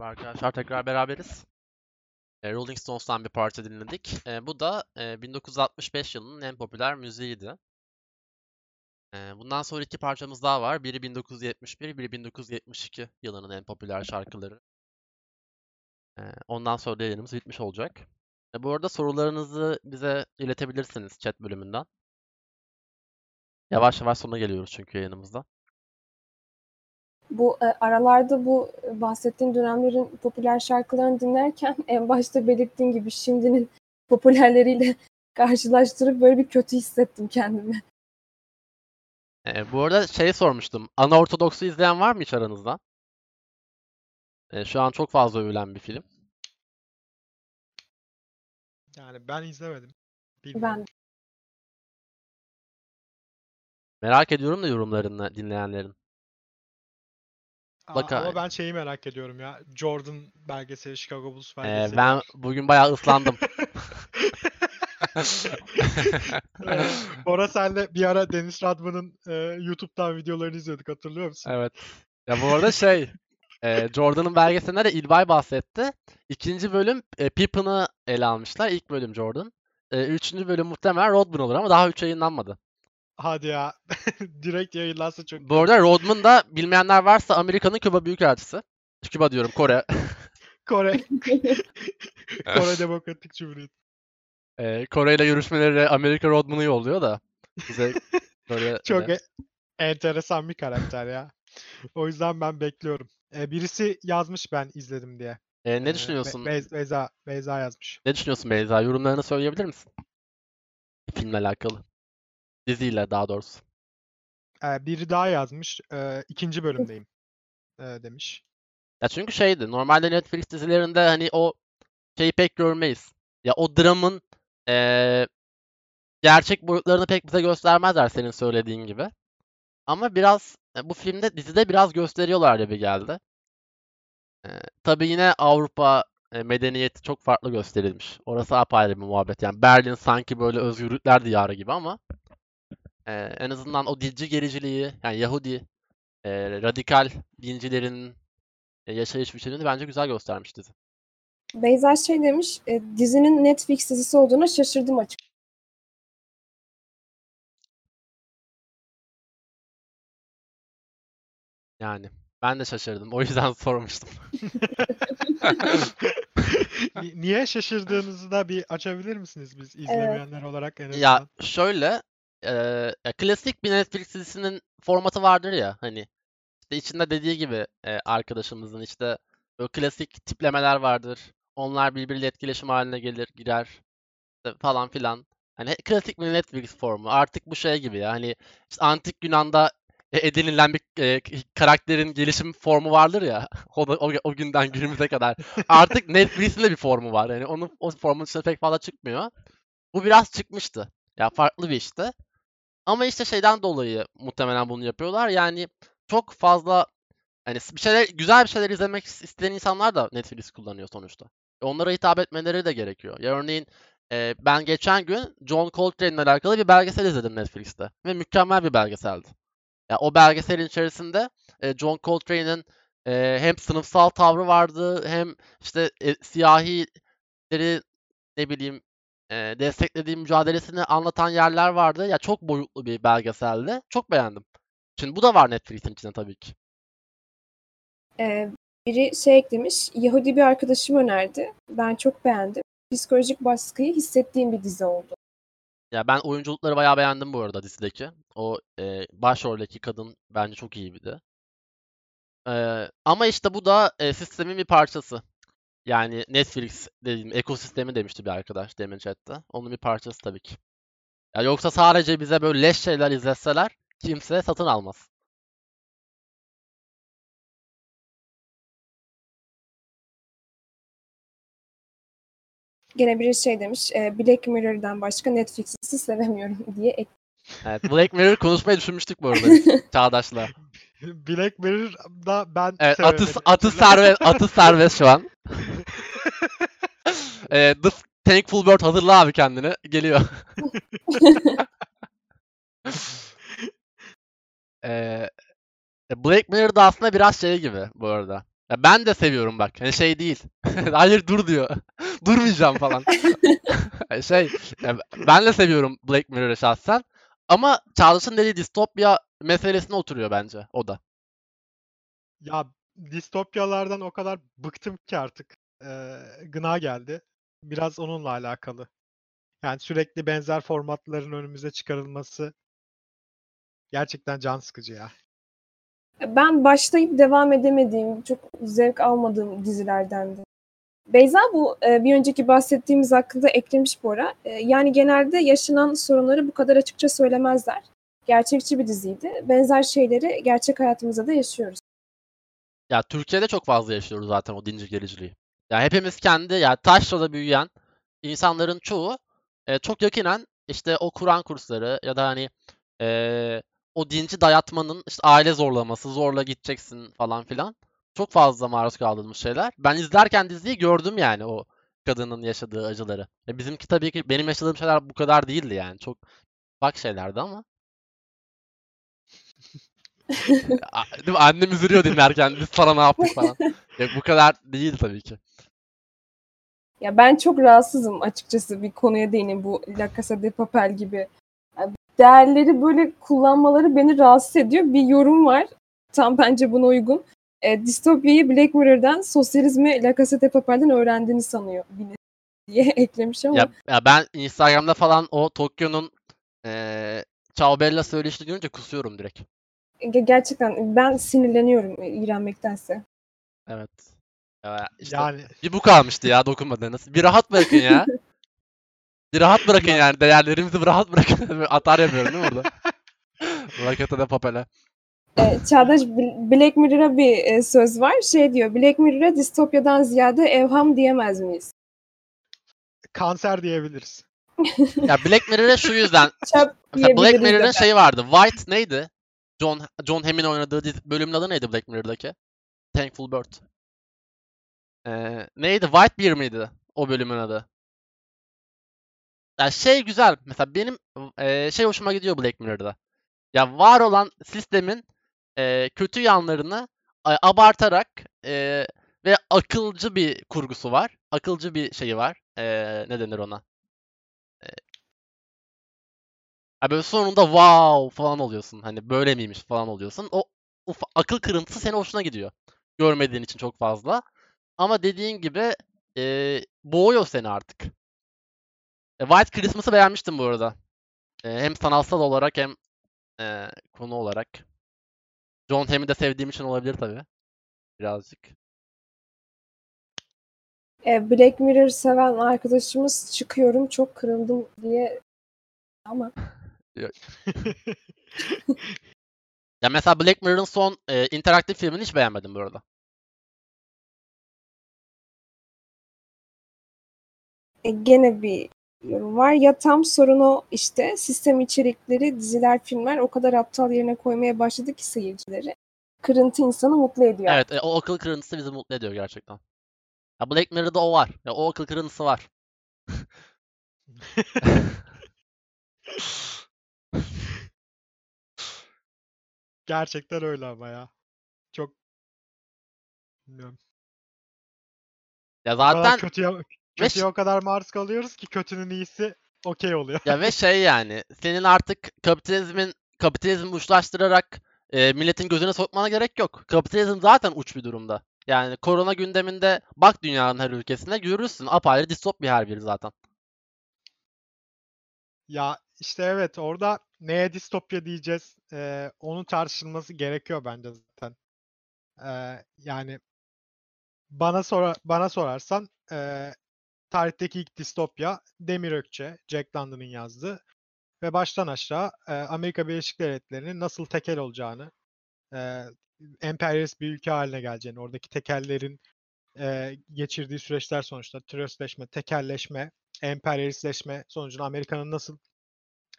Merhaba arkadaşlar tekrar beraberiz. E, Rolling Stones'tan bir parça dinledik. E, bu da e, 1965 yılının en popüler müziğiydi. E, bundan sonra iki parçamız daha var. Biri 1971, biri 1972 yılının en popüler şarkıları. E, ondan sonra da yayınımız bitmiş olacak. E, bu arada sorularınızı bize iletebilirsiniz chat bölümünden. Yavaş yavaş sona geliyoruz çünkü yayınımızda. Bu e, aralarda bu e, bahsettiğin dönemlerin popüler şarkılarını dinlerken en başta belirttiğin gibi şimdinin popülerleriyle karşılaştırıp böyle bir kötü hissettim kendimi. E, bu arada şey sormuştum. Anaortodoks'u izleyen var mı hiç aranızda? E, şu an çok fazla övülen bir film. Yani ben izlemedim. Bilmiyorum. Ben Merak ediyorum da yorumlarını dinleyenlerin. Aa, Bak ama ben şeyi merak ediyorum ya. Jordan belgeseli, Chicago Bulls E, belgeseli. ben bugün bayağı ıslandım. Ee, Bora senle bir ara Dennis Rodman'ın e, YouTube'dan videolarını izliyorduk hatırlıyor musun? Evet. Ya bu arada şey, e, Jordan'ın belgeselinde de İlbay bahsetti. İkinci bölüm e, Pippen'ı ele almışlar. İlk bölüm Jordan. E, üçüncü bölüm muhtemelen Rodman olur ama daha üç yayınlanmadı. Hadi ya. Direkt yayınlansa çok Bu arada Rodman da bilmeyenler varsa Amerika'nın Küba Büyükelçisi. Küba diyorum Kore. Kore. Kore Demokratik Cumhuriyeti. E, Kore ile görüşmeleri Amerika Rodman'ı yolluyor da. Bize böyle Çok e, e- enteresan bir karakter ya. O yüzden ben bekliyorum. E, birisi yazmış ben izledim diye. e, Ee, ne Be- düşünüyorsun? Beyz- Beyza, Beyza yazmış. Ne düşünüyorsun Beyza? Yorumlarını söyleyebilir misin? Filmle alakalı. Diziyle daha doğrusu. E, biri daha yazmış. E, ikinci bölümdeyim. e, demiş. Ya çünkü şeydi. Normalde Netflix dizilerinde hani o şeyi pek görmeyiz. Ya o dramın eee, gerçek boyutlarını pek bize göstermezler senin söylediğin gibi. Ama biraz e, bu filmde dizide biraz gösteriyorlar gibi geldi. Eee tabii yine Avrupa e, medeniyeti çok farklı gösterilmiş. Orası apayrı bir muhabbet. Yani Berlin sanki böyle özgürlükler diyarı gibi ama eee, en azından o dilci gericiliği yani Yahudi eee, radikal dincilerin e, yaşayış biçimini bence güzel göstermiş dizi. Beyza şey demiş, e, dizinin Netflix dizisi olduğuna şaşırdım açık. Yani ben de şaşırdım. O yüzden sormuştum. Ni- Niye şaşırdığınızı da bir açabilir misiniz biz izlemeyenler olarak en azından? Ya şöyle, ya klasik bir Netflix dizisinin formatı vardır ya hani işte içinde dediği gibi e, arkadaşımızın işte böyle klasik tiplemeler vardır. Onlar birbiriyle etkileşim haline gelir, girer işte falan filan. Hani klasik bir Netflix formu. Artık bu şey gibi ya hani işte antik Yunan'da e, edinilen bir e, karakterin gelişim formu vardır ya o, da, o, o günden günümüze kadar. Artık Netflix'in de bir formu var. Yani onun o formun dışına pek fazla çıkmıyor. Bu biraz çıkmıştı. Ya farklı bir işti. Ama işte şeyden dolayı muhtemelen bunu yapıyorlar. Yani çok fazla hani bir şeyler güzel bir şeyler izlemek isteyen insanlar da Netflix kullanıyor sonuçta. E, Onlara hitap etmeleri de gerekiyor. Ya örneğin e, ben geçen gün John Coltrane ile alakalı bir belgesel izledim Netflix'te ve mükemmel bir belgeseldi. Ya o belgeselin içerisinde e, John Coltrane'in e, hem sınıfsal tavrı vardı hem işte e, siyahileri ne bileyim e, desteklediği mücadelesini anlatan yerler vardı. Ya çok boyutlu bir belgeseldi. Çok beğendim. Şimdi bu da var Netflix'in içinde tabii ki. E, biri şey eklemiş, Yahudi bir arkadaşım önerdi. Ben çok beğendim. Psikolojik baskıyı hissettiğim bir dizi oldu. Ya ben oyunculukları bayağı beğendim bu arada dizideki. O e, başroldeki kadın bence çok iyiydi. E, ama işte bu da e, sistemin bir parçası. Yani Netflix dediğim ekosistemi demişti bir arkadaş demin chatte. Onun bir parçası tabii ki. Ya yoksa sadece bize böyle leş şeyler izletseler kimse satın almaz. Gene biri şey demiş, e, Black Mirror'dan başka Netflix dizisi sevemiyorum diye ek- Evet, Black Mirror konuşmayı düşünmüştük bu arada Çağdaş'la. Black Mirror'da ben Evet, atı, atı serbest, atı serbest şu an. Ee, The Thankful Bird hazırla abi kendini. Geliyor. Ee, Black Mirror da aslında biraz şey gibi bu arada. Ya ben de seviyorum bak. Hani şey değil. Hayır dur diyor. Durmayacağım falan. Yani şey ben de seviyorum Black Mirror'ı şahsen. Ama Çağdaş'ın dediği distopya meselesine oturuyor bence o da. Ya distopyalardan o kadar bıktım ki artık. Eee, gına geldi. Biraz onunla alakalı. Yani sürekli benzer formatların önümüze çıkarılması gerçekten can sıkıcı ya. Ben başlayıp devam edemediğim, çok zevk almadığım dizilerdendi. Beyza bu e, bir önceki bahsettiğimiz hakkında eklemiş bu ara. E, yani genelde yaşanan sorunları bu kadar açıkça söylemezler. Gerçekçi bir diziydi. Benzer şeyleri gerçek hayatımızda da yaşıyoruz. Ya Türkiye'de çok fazla yaşıyoruz zaten o dinci gericiliği. Ya hepimiz kendi ya taşrada büyüyen insanların çoğu e, çok yakinen işte o Kur'an kursları ya da hani e, o dinci dayatmanın işte aile zorlaması, zorla gideceksin falan filan. Çok fazla maruz kaldığımız şeyler. Ben izlerken diziyi gördüm yani o kadının yaşadığı acıları. Ya bizimki tabii ki benim yaşadığım şeyler bu kadar değildi yani. Çok bak şeylerdi ama. Değil mi? Annem üzülüyor dinlerken biz sana ne yaptık falan. Ya bu kadar değil tabii ki. Ya ben çok rahatsızım açıkçası bir konuya değineyim bu La Casa de Papel gibi. Değerleri böyle kullanmaları beni rahatsız ediyor. Bir yorum var. Tam bence buna uygun. E, distopyayı Black Mirror'dan, sosyalizmi La Casa de Papel'den öğrendiğini sanıyor Vine diye eklemiş ama Ya, ya ben Instagram'da falan o Tokyo'nun eee Ciao Bella söyleşini görünce kusuyorum direkt. Ge- gerçekten ben sinirleniyorum e, iğrenmektense. Evet. Ya işte Yani bir bu kalmıştı ya dokunmadığınız. Bir rahat bırakın ya. Bir rahat bırakın Ya- yani. Değerlerimizi bir rahat bırakın. Atar yapıyorum değil mi orada? Rakata da papele. E, Çağdaş Bl- Black Mirror'a bir e, söz var. Şey diyor, Black Mirror'a distopyadan ziyade evham diyemez miyiz? kanser diyebiliriz. Ya Black Mirror'e şu yüzden Black de Mirror'ın şeyi vardı. White neydi? John John Hamm'in oynadığı bölümün adı neydi Black Mirror'daki? Thankful Bird. Ee, neydi? White Bear miydi o bölümün adı? Ya şey güzel. Mesela benim eee, şey hoşuma gidiyor Black Mirror'da. Ya var olan sistemin eee, kötü yanlarını a- abartarak eee, ve akılcı bir kurgusu var. Akılcı bir şeyi var. Eee, ne denir ona? Ha böyle sonunda wow falan oluyorsun. Hani böyle miymiş falan oluyorsun. O uf- akıl kırıntısı seni hoşuna gidiyor. Görmediğin için çok fazla. Ama dediğin gibi eee, boğuyor seni artık. E, White Christmas'ı beğenmiştim bu arada. E, hem sanatsal olarak hem e, konu olarak. John Hamm'i de sevdiğim için olabilir tabii. Birazcık. E, Black Mirror seven arkadaşımız çıkıyorum çok kırıldım diye ama Ya mesela Black Mirror'ın son e, interaktif filmini hiç beğenmedim bu arada. e, gene bir yorum var. Ya tam sorun o işte sistem içerikleri, diziler, filmler o kadar aptal yerine koymaya başladı ki seyircileri. Kırıntı insanı mutlu ediyor. Evet, e, o akıl kırıntısı bizi mutlu ediyor gerçekten. Ya Black Mirror'da o var. Ya o akıl kırıntısı var. Gerçekten öyle ama ya. Çok bilmiyorum. Ya O kadar zaten kötüye, kötüye o kadar maruz kalıyoruz ki kötünün iyisi okey oluyor. ya ve şey yani senin artık kapitalizmin kapitalizmi uçlaştırarak e, milletin gözüne sokmana gerek yok. Kapitalizm zaten uç bir durumda. Yani korona gündeminde bak dünyanın her ülkesine görürsün. Apayrı distopya her biri zaten. Ya işte evet orada neye distopya diyeceğiz eee, onun tartışılması gerekiyor bence zaten. Eee, yani bana sora bana sorarsan eee, tarihteki ilk distopya Demir Ökçe, Jack London'ın yazdığı ve baştan aşağı eee, Amerika Birleşik Devletleri'nin nasıl tekel olacağını, eee emperyalist bir ülke haline geleceğini, oradaki tekellerin eee, geçirdiği süreçler sonuçta türevleşme, tekelleşme, emperyalistleşme sonucunda Amerika'nın nasıl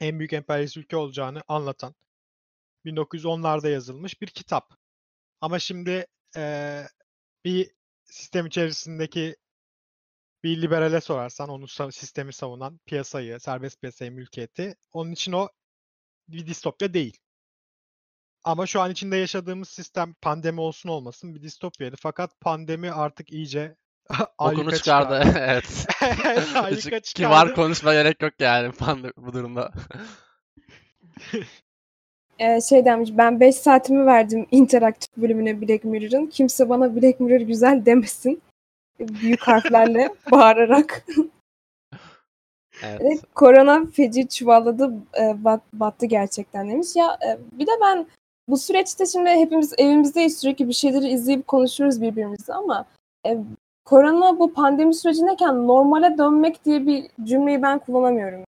en büyük emperyalist ülke olacağını anlatan 1910'larda yazılmış bir kitap. Ama şimdi eee, bir sistem içerisindeki bir liberale sorarsan, onu sa- sistemi savunan piyasayı, serbest piyasayı, mülkiyeti, onun için o bir distopya değil. Ama şu an içinde yaşadığımız sistem pandemi olsun olmasın bir distopyaydı. Fakat pandemi artık iyice Okunu çıkardı. çıkardı. Evet. Hiç ayyuka kibar çıkardı. konuşma gerek yok yani pande- bu durumda. Ee, şey demiş ben 5 saatimi verdim interaktif bölümüne Black Mirror'ın. Kimse bana Black Mirror güzel demesin. Büyük harflerle bağırarak. Evet. Evet, korona feci çuvalladı, e, bat- battı gerçekten demiş. Ya e, bir de ben bu süreçte şimdi hepimiz evimizdeyiz sürekli bir şeyleri izleyip konuşuyoruz birbirimizle ama e, korona bu pandemi sürecindeyken normale dönmek diye bir cümleyi ben kullanamıyorum.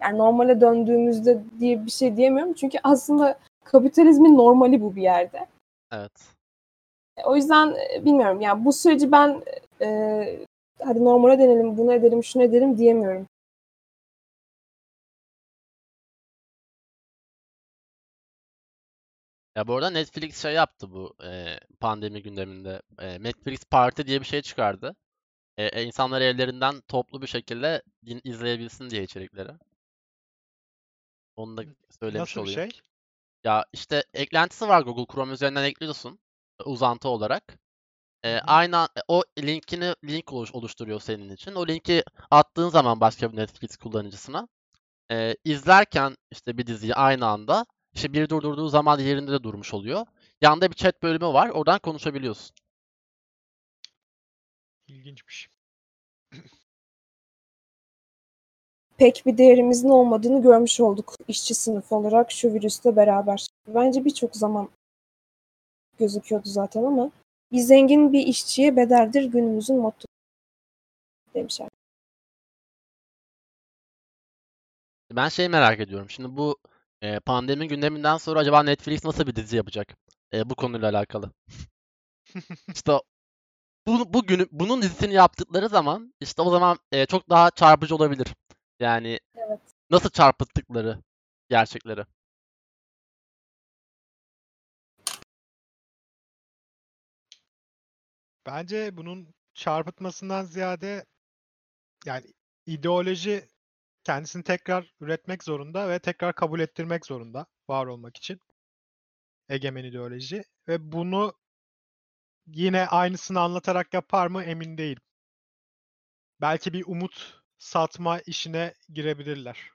Yani normale döndüğümüzde diye bir şey diyemiyorum çünkü aslında kapitalizmin normali bu bir yerde. Evet. E, O yüzden e, bilmiyorum yani bu süreci ben e, hadi normale dönelim, bunu edelim, şunu edelim diyemiyorum. Ya bu arada Netflix şey yaptı bu e, pandemi gündeminde. E, Netflix Party diye bir şey çıkardı. E, e, insanlar evlerinden toplu bir şekilde din izleyebilsin diye içerikleri. Onu da söylemiş Nasıl bir olayım. şey? Ya işte eklentisi var Google Chrome üzerinden ekliyorsun e, uzantı olarak. E, Hı aynı an- o linkini link oluş- oluşturuyor senin için. O linki attığın zaman başka bir Netflix kullanıcısına e, izlerken işte bir diziyi aynı anda işte biri durdurduğu zaman diğerinde de durmuş oluyor. Yanında bir chat bölümü var. Oradan konuşabiliyorsun. İlginçmiş. pek bir değerimizin olmadığını görmüş olduk işçi sınıfı olarak şu virüsle beraber. Bence birçok zaman gözüküyordu zaten ama bir zengin bir işçiye bedeldir günümüzün mottosu demişler. Ben şeyi merak ediyorum. Şimdi bu e, pandemi gündeminden sonra acaba Netflix nasıl bir dizi yapacak? E, bu konuyla alakalı. İşte bu, bu günü, bunun dizisini yaptıkları zaman işte o zaman e, çok daha çarpıcı olabilir. Yani Evet. nasıl çarpıttıkları gerçekleri. Bence bunun çarpıtmasından ziyade yani ideoloji kendisini tekrar üretmek zorunda ve tekrar kabul ettirmek zorunda var olmak için. Egemen ideoloji ve bunu yine aynısını anlatarak yapar mı emin değilim. Belki bir umut satma işine girebilirler.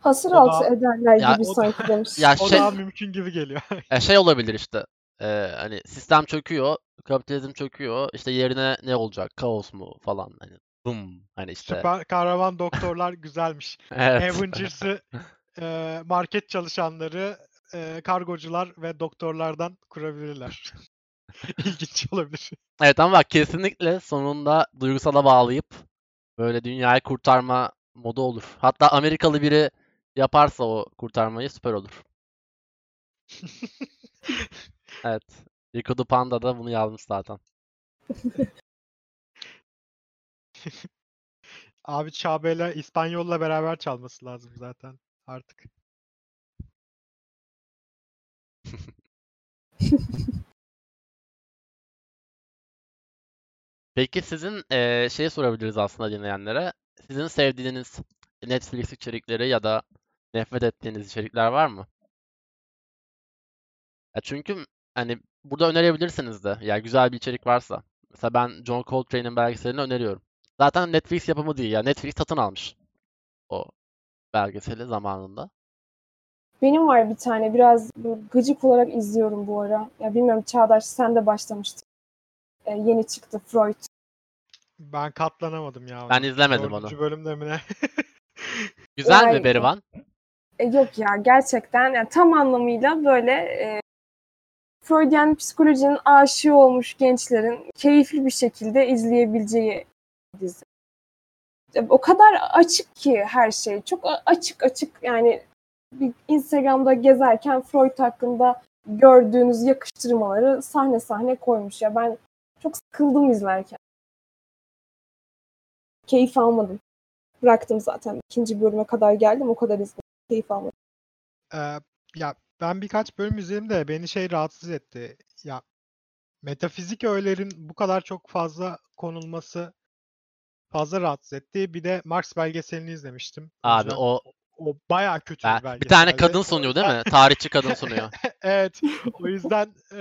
Hasır O da- altı ederler Ya- gibi da- sanki demiş. Ya O şey daha mümkün gibi geliyor. e, şey olabilir işte. E, hani sistem çöküyor, kapitalizm çöküyor. İşte yerine ne olacak? Kaos mu falan hani. Bum hani işte. Süper kahraman doktorlar güzelmiş. Evet. Avengers'ı e, market çalışanları, e, kargocular ve doktorlardan kurabilirler. İlginç olabilir. Evet ama bak kesinlikle sonunda duygusala bağlayıp böyle dünyayı kurtarma modu olur. Hatta Amerikalı biri yaparsa o kurtarmayı süper olur. Evet. Rico Panda da bunu yazmış zaten. Abi Çağbey'le İspanyol'la beraber çalması lazım zaten artık. Peki sizin eee şey sorabiliriz aslında dinleyenlere. Sizin sevdiğiniz Netflix içerikleri ya da nefret ettiğiniz içerikler var mı? Ya çünkü hani burada önerebilirsiniz de. Ya güzel bir içerik varsa. Mesela ben John Coltrane'in belgeselini öneriyorum. Zaten Netflix yapımı değil ya. Netflix satın almış o belgeseli zamanında. Benim var bir tane biraz gıcık olarak izliyorum bu ara. Ya bilmiyorum Çağdaş sen de başlamıştın. Ee, yeni çıktı Freud. Ben katlanamadım ya Ben izlemedim onu. Dördüncü bölümde mi ne? Güzel mi Berivan? E, yok ya gerçekten yani tam anlamıyla böyle e, Freudian psikolojinin aşığı olmuş gençlerin keyifli bir şekilde izleyebileceği dizi. E, O kadar açık ki her şey. Çok açık açık yani bir Instagram'da gezerken Freud hakkında gördüğünüz yakıştırmaları sahne sahne koymuş ya. Ben çok sıkıldım izlerken. Keyif almadım. Bıraktım zaten. İkinci bölüme kadar geldim. O kadar izledim. Keyif almadım. Ee, ya ben birkaç bölüm izledim de beni şey rahatsız etti. Ya metafizik öğelerin bu kadar çok fazla konulması fazla rahatsız etti. Bir de Marx belgeselini izlemiştim. Abi Hocam. o o bayağı kötü Ben- bir belgesel. bir tane kadın o sunuyor değil mi? Tarihçi kadın sunuyor. evet. O yüzden e,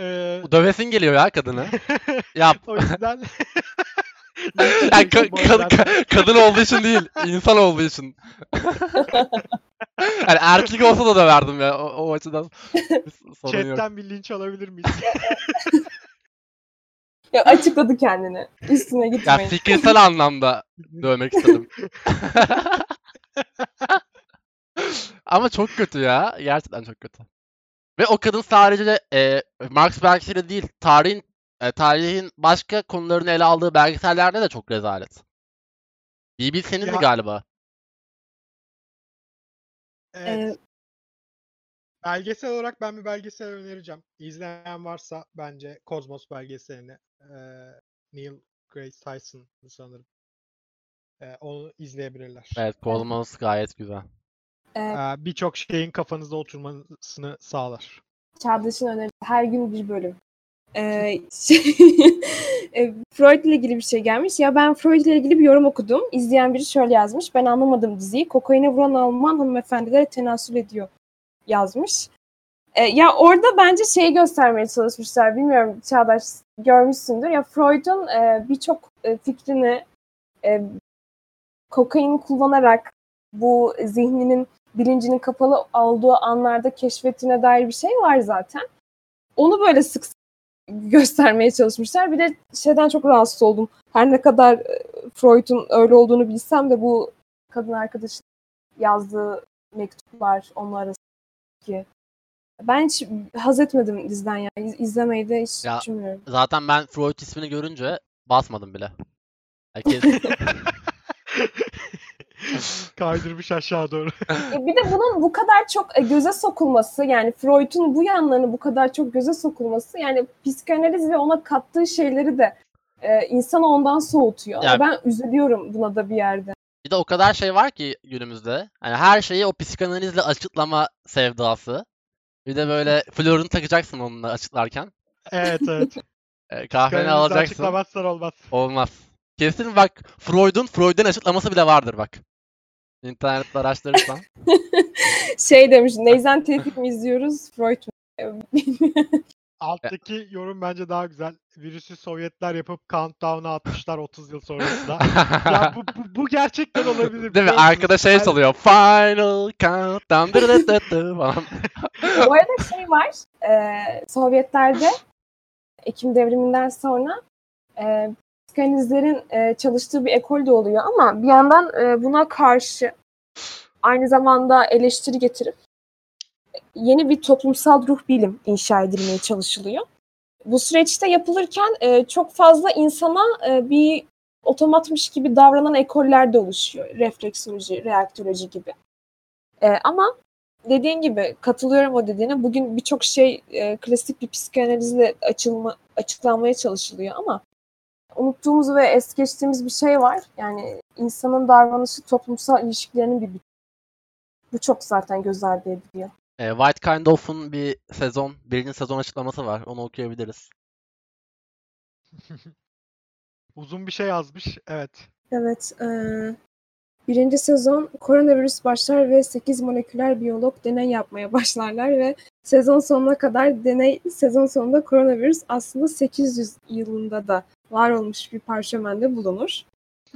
Dövesin geliyor ya kadını. Yap. o yüzden Yani ka- ka- ka- kadın olduğu için değil, insan olduğu için. yani erkek olsa da döverdim ya o, o açıdan. Sorun yok. chatten bir linç alabilir miyiz? Ya açıkladı kendini. Üstüne Ya gitmeyin. fikirsel anlamda dövmek istedim. Ama çok kötü ya. Gerçekten çok kötü. Ve o kadın sadece e, Marx belgeseli değil, tarihin e, tarihin başka konularını ele aldığı belgesellerde de çok rezalet. BBC'nin de Ya- galiba. Evet. Belgesel olarak ben bir belgesel önereceğim. İzleyen varsa bence Kozmos belgeselini. Ee, Neil Grace Tyson sanırım. Ee, onu izleyebilirler. Evet, Cosmos gayet güzel. e, Ee, Birçok şeyin kafanızda oturmasını sağlar. Çağdaş'ın önerisi her gün bir bölüm. Ee, şey, e, Freud ile ilgili bir şey gelmiş. Ya ben Freud ile ilgili bir yorum okudum. İzleyen biri şöyle yazmış. Ben anlamadım diziyi. Kokaine vuran Alman hanımefendilere tenasül ediyor yazmış. Ee, ya orada bence şeyi göstermeye çalışmışlar. Bilmiyorum Çağdaş görmüşsündür. Ya Freud'un e, birçok e, fikrini e, kokain kullanarak bu zihninin bilincinin kapalı olduğu anlarda keşfettiğine dair bir şey var zaten. Onu böyle sık göstermeye çalışmışlar. Bir de şeyden çok rahatsız oldum. Her ne kadar e, Freud'un öyle olduğunu bilsem de bu kadın arkadaşın yazdığı mektuplar onun arasındaki. Ben hiç haz etmedim diziden yani. İz- İzlemeyi de hiç Ya- düşünmüyorum. Zaten ben Freud ismini görünce basmadım bile. Herkes Kaydırmış aşağı doğru. E, bir de bunun bu kadar çok e, göze sokulması yani Freud'un bu yanlarını bu kadar çok göze sokulması yani psikanaliz ve ona kattığı şeyleri de e, insanı ondan soğutuyor. Ya- Ve Ben üzülüyorum buna da bir yerde. Bir de o kadar şey var ki günümüzde. Hani her şeyi o psikanalizle açıklama sevdası. Bir de böyle florini takacaksın onunla açıklarken. evet evet. E, kahveni Kanalınızı alacaksın. açıklamazsan olmaz. Olmaz. Kesin bak Freud'un Freud'un açıklaması bile vardır bak. İnternette araştırırsan. Şey demiş Neyzen Tevfik mi izliyoruz Freud mu? Alttaki yorum bence daha güzel. Virüsü Sovyetler yapıp countdown'a atmışlar 30 yıl sonrasında. ya bu, bu, bu gerçekten olabilir. Değil mi? Arkada şey çalıyor. Final countdown. dı dı dı dı falan. Bu arada şey var e, Sovyetlerde Ekim devriminden sonra e, psikanalizlerin e, çalıştığı bir ekol de oluyor ama bir yandan e, buna karşı aynı zamanda eleştiri getirip yeni bir toplumsal ruh bilim inşa edilmeye çalışılıyor. Bu süreçte yapılırken e, çok fazla insana e, bir otomatmış gibi davranan ekoller de oluşuyor. Refleksoloji, reaktöroloji gibi. E, ama dediğin gibi katılıyorum o dediğine. Bugün birçok şey e, klasik bir psikanalizle açılma, açıklanmaya çalışılıyor ama unuttuğumuz ve es geçtiğimiz bir şey var. Yani insanın davranışı toplumsal ilişkilerinin bir bütünü. Bu çok zaten göz ardı ediliyor. E, White Kind Of'un bir sezon, birinci sezon açıklaması var. Onu okuyabiliriz. Uzun bir şey yazmış. Evet. Evet. eee, birinci sezon koronavirüs başlar ve 8 moleküler biyolog deney yapmaya başlarlar ve sezon sonuna kadar deney sezon sonunda koronavirüs aslında 800 yılında da var olmuş bir parşömende bulunur.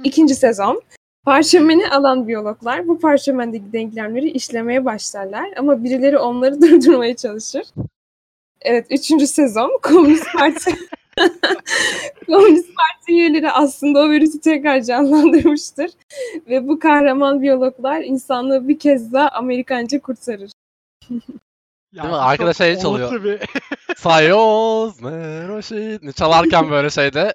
İkinci sezon parşömeni alan biyologlar bu parşömendeki denklemleri işlemeye başlarlar ama birileri onları durdurmaya çalışır. Evet, üçüncü sezon Komünist Parti Komünist Parti üyeleri aslında o virüsü tekrar canlandırmıştır. Ve bu kahraman biyologlar insanlığı bir kez daha Amerikanca kurtarır. Ya Değil mi? bu Arkada çok şey çalıyor. Bir... Sayos Meroşit çalarken böyle şeyde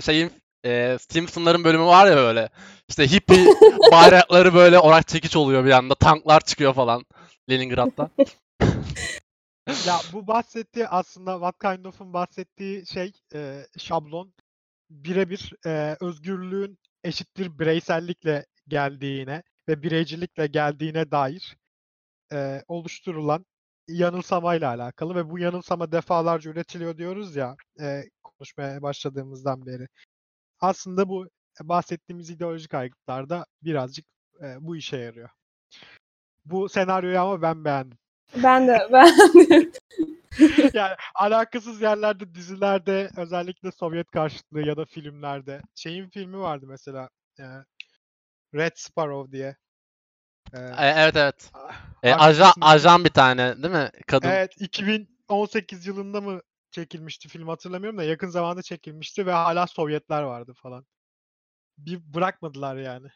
şeyin e, Simpsonların bölümü var ya böyle. İşte hippie bayrakları böyle orak çekiç oluyor bir anda. Tanklar çıkıyor falan Leningrad'da. ya bu bahsettiği aslında What Kind Of'un bahsettiği şey e, şablon birebir e, özgürlüğün eşittir bireysellikle geldiğine ve bireycilikle geldiğine dair e, oluşturulan yanılsamayla alakalı ve bu yanılsama defalarca üretiliyor diyoruz ya e, konuşmaya başladığımızdan beri. Aslında bu bahsettiğimiz ideolojik aygıtlarda birazcık e, bu işe yarıyor. Bu senaryoyu ama ben beğendim. Ben de ben yani alakasız yerlerde dizilerde özellikle Sovyet karşıtlığı ya da filmlerde şeyin filmi vardı mesela e, Red Sparrow diye. E, E, evet evet. ah, E, ajan, ajan bir tane değil mi? Kadın. Evet 2018 yılında mı çekilmişti film hatırlamıyorum da yakın zamanda çekilmişti ve hala Sovyetler vardı falan. Bir bırakmadılar yani.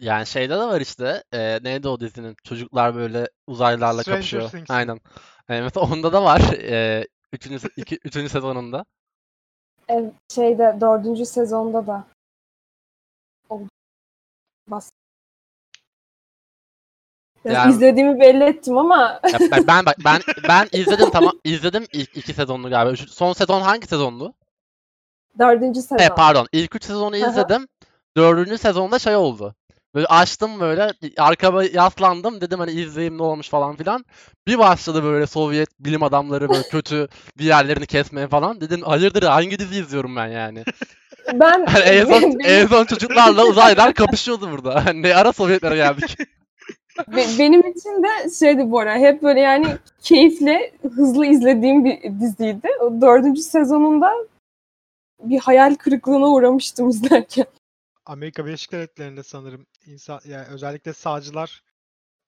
Yani şeyde de var işte. E, neydi o dizinin? Çocuklar böyle uzaylılarla Stranger kapışıyor. Things'in. Aynen. E, mesela onda da var. E, üçüncü, iki, üçüncü sezonunda. Evet, şeyde dördüncü sezonda da oldu. Bas. Yani- izlediğimi belli ettim ama Ya ben, ben bak ben ben izledim tamam izledim ilk iki sezonunu galiba. Üç- son sezon hangi sezondu? dördüncü sezon. E pardon. ilk üç sezonu izledim. Dördüncü sezonda şey oldu. Böyle açtım böyle arkama yaslandım dedim hani izleyeyim ne olmuş falan filan. Bir başladı böyle Sovyet bilim adamları böyle kötü bir yerlerini kesmeye falan. Dedim hayırdır hangi dizi izliyorum ben yani. Ben Hani en son, en son çocuklarla uzaylılar kapışıyordu burada. Ne ara Sovyetlere geldik. Be- benim için de şeydi bu ara hep böyle yani keyifle hızlı izlediğim bir diziydi. O dördüncü sezonunda bir hayal kırıklığına uğramıştım izlerken. Amerika Birleşik Devletleri'nde sanırım insan yani özellikle sağcılar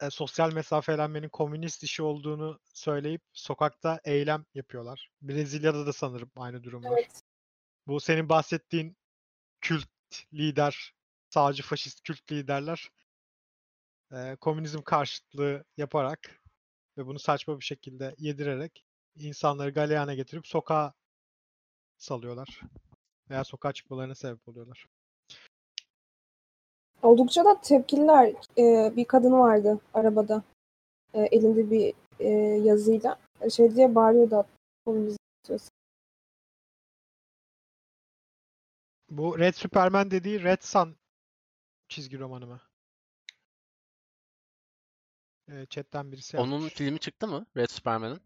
e, sosyal mesafelenmenin komünist işi olduğunu söyleyip sokakta eylem yapıyorlar. Brezilya'da da sanırım aynı durum var. Evet. Bu senin bahsettiğin kült lider, sağcı faşist kült liderler e, komünizm karşıtlığı yaparak ve bunu saçma bir şekilde yedirerek insanları galeyana getirip sokağa salıyorlar. Veya sokağa çıkmalarına sebep oluyorlar. Oldukça da tepkililer. Ee, bir kadın vardı arabada. Ee, elinde bir e, yazıyla. Şey diye bağırıyordu. Bu Red Superman dediği Red Sun çizgi romanı mı? Ee, chatten birisi Onun yazmış. filmi çıktı mı? Red Superman'ın.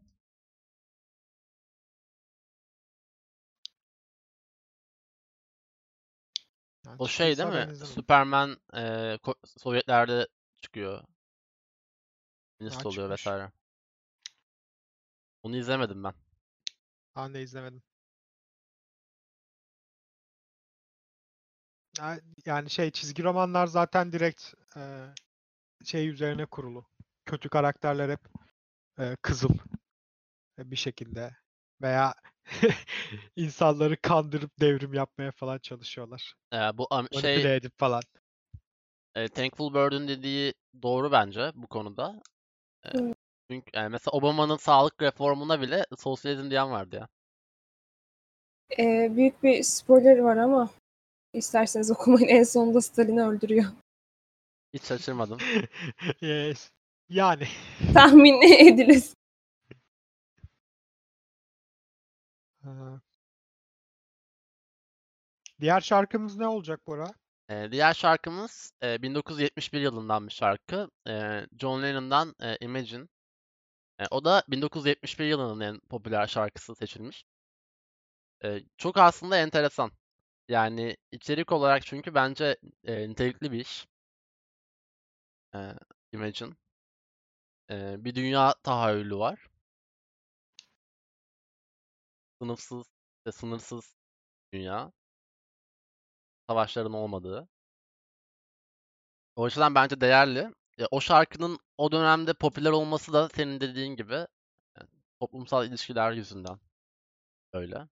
Yani O şey değil mi? Superman e, Sovyetlerde çıkıyor. Minist oluyor çıkmış. vesaire. Onu izlemedim ben. Ben de izlemedim. Ya- Yani şey çizgi romanlar zaten direkt e, şey üzerine kurulu. Kötü karakterler hep e, kızıl e, bir şekilde veya insanları kandırıp devrim yapmaya falan çalışıyorlar. E, bu am- şey edip falan. e, Thankful Bird'ün dediği doğru bence bu konuda. E, Evet. çünkü yani mesela Obama'nın sağlık reformuna bile sosyalizm diyen vardı ya. Ee, büyük bir spoiler var ama isterseniz okumayın. En sonunda Stalin'i öldürüyor. Hiç şaşırmadım. Yes. Yani Tahmin edilir. Ha. Diğer şarkımız ne olacak Bora? E, diğer şarkımız e, 1971 yılından bir şarkı. E, John Lennon'dan e, Imagine. E, o da 1971 yılının en popüler şarkısı seçilmiş. E, çok aslında enteresan. Yani içerik olarak çünkü bence e, nitelikli bir iş. E, Imagine. E, bir dünya tahayyülü var. Sınıfsız ve sınırsız dünya. Savaşların olmadığı. O açıdan bence değerli. Ya, o şarkının o dönemde popüler olması da senin dediğin gibi e, toplumsal ilişkiler yüzünden öyle.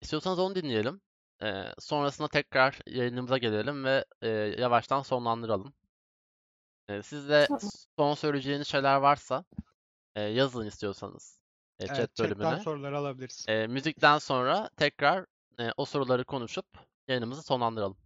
İstiyorsanız onu dinleyelim. Ee, sonrasında tekrar yayınımıza gelelim ve e, yavaştan sonlandıralım. Ee, siz de son söyleyeceğiniz şeyler varsa e, yazın istiyorsanız e, Evet, chat chatten bölümüne. soruları alabiliriz. E, müzikten sonra tekrar e, o soruları konuşup yayınımızı sonlandıralım.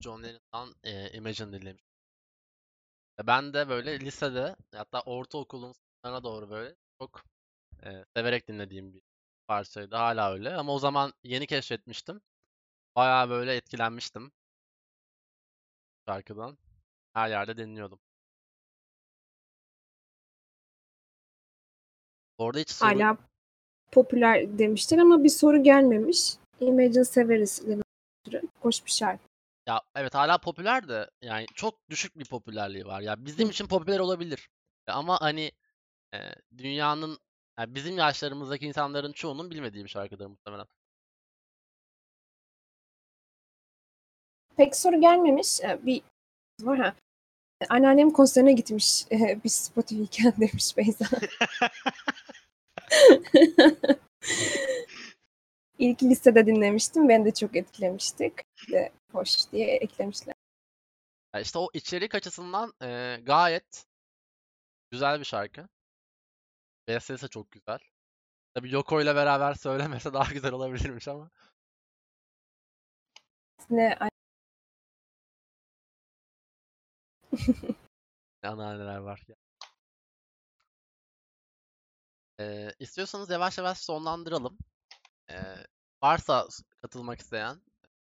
John Lennon'dan e, Imagine dinlemiş. Ve Ben de böyle lisede hatta ortaokulun sonlarına doğru böyle çok e, severek dinlediğim bir parçaydı. Hala öyle ama o zaman yeni keşfetmiştim. Bayağı böyle etkilenmiştim şarkıdan. Her yerde dinliyordum. Orada hiç soru... Hala popüler demişler ama bir soru gelmemiş. Imagine severiz. Hoş bir şarkı. Ya evet hala popüler de yani çok düşük bir popülerliği var. Ya bizim için popüler olabilir. E, Ama hani e, dünyanın yani bizim yaşlarımızdaki insanların çoğunun bilmediği bir şarkıdır muhtemelen. Pek soru gelmemiş. Ee, Bir var ha. Anneannem konserine gitmiş. Ee, Biz Spotify'ken demiş Beyza. İlk listede dinlemiştim. Beni de çok etkilemiştik. De hoş diye eklemişler. Ya işte o içerik açısından e, gayet güzel bir şarkı. Bestesi çok güzel. Tabii Yoko ile beraber söylemese daha güzel olabilirmiş ama. Ne Ne anneanneler var ya. Ee, istiyorsanız yavaş yavaş sonlandıralım. Ee, varsa katılmak isteyen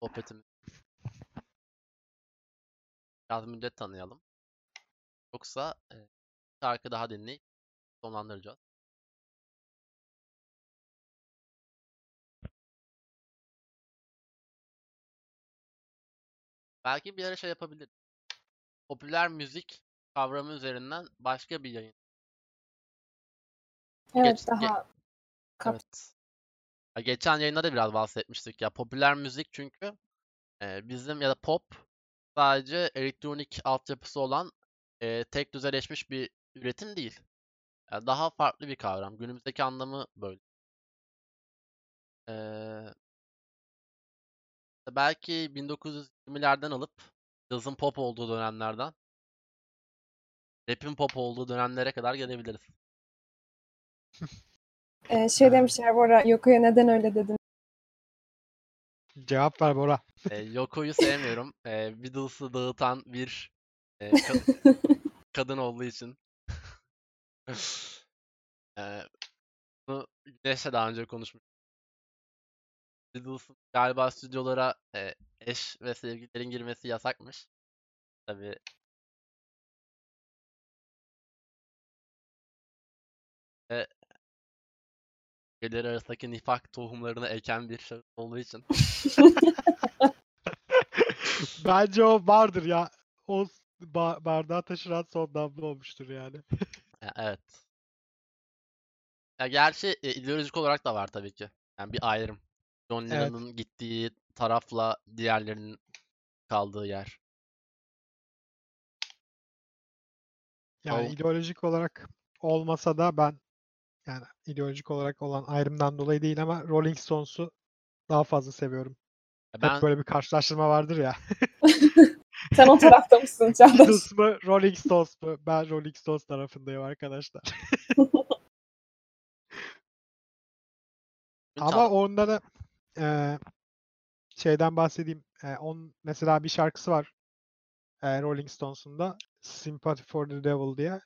sohbetimiz biraz müddet tanıyalım. Yoksa e, bir şarkı daha dinleyip sonlandıracağız. Belki bir ara şey yapabilir. Popüler müzik kavramı üzerinden başka bir yayın. evet Geç- daha kap- Evet. Ya geçen yayında da biraz bahsetmiştik ya. Popüler müzik çünkü e, bizim ya da pop sadece elektronik altyapısı olan e, tek düzeleşmiş bir üretim değil. Ya daha farklı bir kavram. Günümüzdeki anlamı böyle. Ee, belki 1920'lerden alıp cazın pop olduğu dönemlerden rap'in pop olduğu dönemlere kadar gelebiliriz. Ee, şey demişler bu ara Yoko'ya neden öyle dedin? Cevap ver Bora. E, Yoko'yu sevmiyorum. E, Beatles'ı dağıtan bir e, ka- kadın olduğu için. e, bunu Güneş'le daha önce konuşmuştuk. Beatles'ın galiba stüdyolara e, eş ve sevgililerin girmesi yasakmış. Tabii ülkeleri arasındaki nifak tohumlarını eken bir şahıs olduğu için. Bence o vardır ya. O ba- bardağı taşıran son damla olmuştur yani. Ya, evet. Ya gerçi e, ideolojik olarak da var tabii ki. Yani bir ayrım. John Evet. Lennon'ın gittiği tarafla diğerlerinin kaldığı yer. Yani Ol- ideolojik olarak olmasa da ben yani ideolojik olarak olan ayrımdan dolayı değil ama Rolling Stones'u daha fazla seviyorum. Ya Hep Ben böyle bir karşılaştırma vardır ya. Sen o tarafta mısın Çağdaş? Beatles mı, Rolling Stones mu? Ben Rolling Stones tarafındayım arkadaşlar. Ama da eee, şeyden bahsedeyim. Eee, on mesela bir şarkısı var eee, Rolling Stones'un da Sympathy for the Devil diye.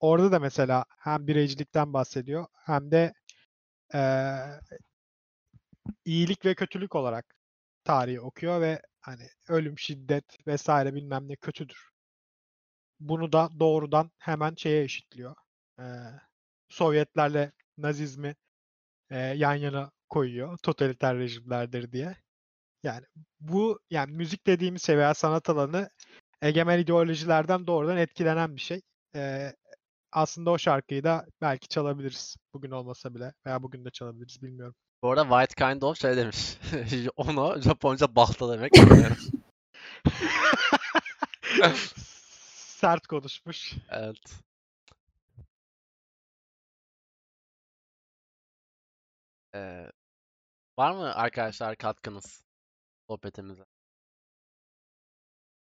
Orada da mesela hem bireycilikten bahsediyor hem de eee, iyilik ve kötülük olarak tarihi okuyor ve hani ölüm, şiddet vesaire bilmem ne kötüdür. Bunu da doğrudan hemen şeye eşitliyor. Eee, Sovyetlerle Nazizmi eee, yan yana koyuyor. Totaliter rejimlerdir diye. Yani bu yani müzik dediğimiz şey veya sanat alanı egemen ideolojilerden doğrudan etkilenen bir şey. Eee, aslında o şarkıyı da belki çalabiliriz. Bugün olmasa bile veya bugün de çalabiliriz bilmiyorum. Bu arada White Kind of şey demiş. Onu Japonca bahta demek. Sert konuşmuş. Evet. Ee, var mı arkadaşlar katkınız sohbetimize?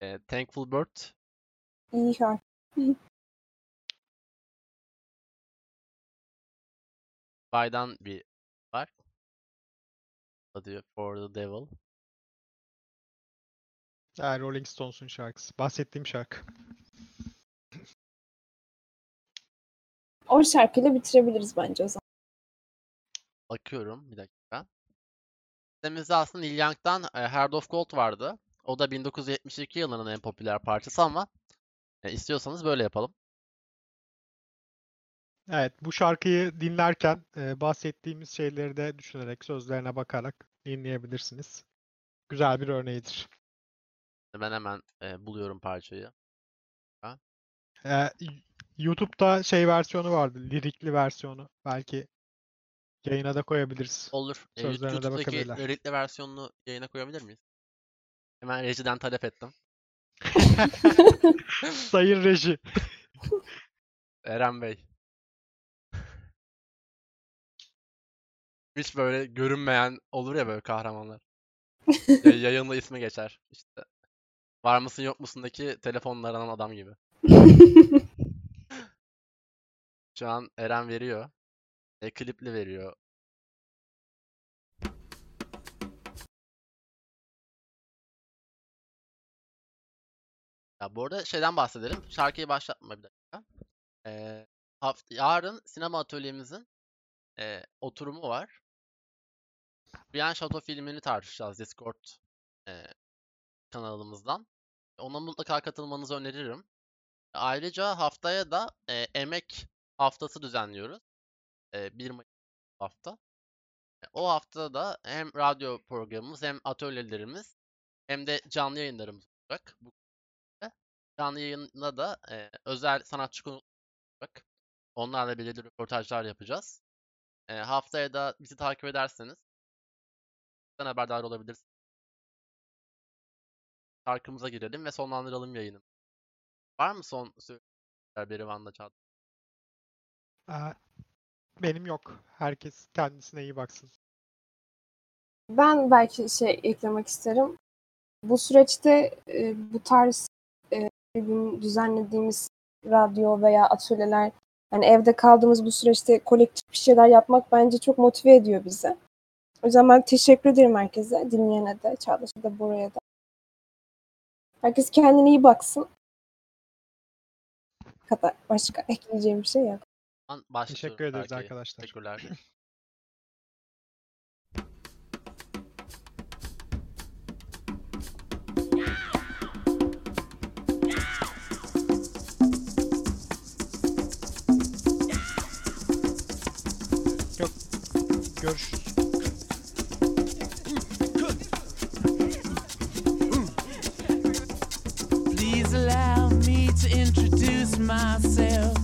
Ee, Thankful Bird İyi şarkı. Bay'dan bir var. Adı For the Devil. Yani Rolling Stones'un şarkısı. Bahsettiğim şarkı. O şarkıyla bitirebiliriz bence o zaman. Bakıyorum bir dakika. Listemizde aslında Neil Young'dan e, Heart of Gold vardı. O da 1972 yılının en popüler parçası ama e, istiyorsanız böyle yapalım. Evet, bu şarkıyı dinlerken e, bahsettiğimiz şeyleri de düşünerek, sözlerine bakarak dinleyebilirsiniz. Güzel bir örneğidir. Ben hemen e, buluyorum parçayı. E, y- YouTube'da şey versiyonu vardı, lirikli versiyonu. Belki yayına da koyabiliriz. Olur. E, Sözlerine de YouTube'daki bakabilirler. lirikli versiyonunu yayına koyabilir miyiz? Hemen rejiden talep ettim. Sayın Reji. Eren Bey. Hiç böyle görünmeyen olur ya böyle kahramanlar. Ya- Yayınla ismi geçer. İşte var mısın yok musundaki telefonla aranan adam gibi. Şu an Eren veriyor. E, klipli veriyor. Ya bu arada şeyden bahsedelim. Şarkıyı başlatma bir dakika. Ee, haft yarın sinema atölyemizin e, oturumu var. Brian Shadow filmini tartışacağız Discord e, kanalımızdan. Ona mutlaka katılmanızı öneririm. Ayrıca haftaya da e, emek haftası düzenliyoruz. E, 1 Mayıs hafta. E, O haftada da hem radyo programımız hem atölyelerimiz hem de canlı yayınlarımız olacak. Bu canlı yayında da e, özel sanatçı konuk olacak. Onlarla belirli röportajlar yapacağız. E, haftaya da bizi takip ederseniz haberdar olabilirsiniz. Şarkımıza girelim ve sonlandıralım yayını. Var mı son söyleyecekler Berivan'la Çağatay? E, benim yok. Herkes kendisine iyi baksın. Ben belki şey eklemek isterim. Bu süreçte e, bu tarz e, bir gün düzenlediğimiz radyo veya atölyeler hani evde kaldığımız bu süreçte kolektif bir şeyler yapmak bence çok motive ediyor bizi. O yüzden ben teşekkür ederim herkese. Dinleyene de, Çağdaş'a da, Bora'ya da. Herkes kendine iyi baksın. Kadar başka ekleyeceğim bir şey yok. Teşekkür ederiz belki. arkadaşlar. Teşekkürler. Yok. Görüşürüz. myself.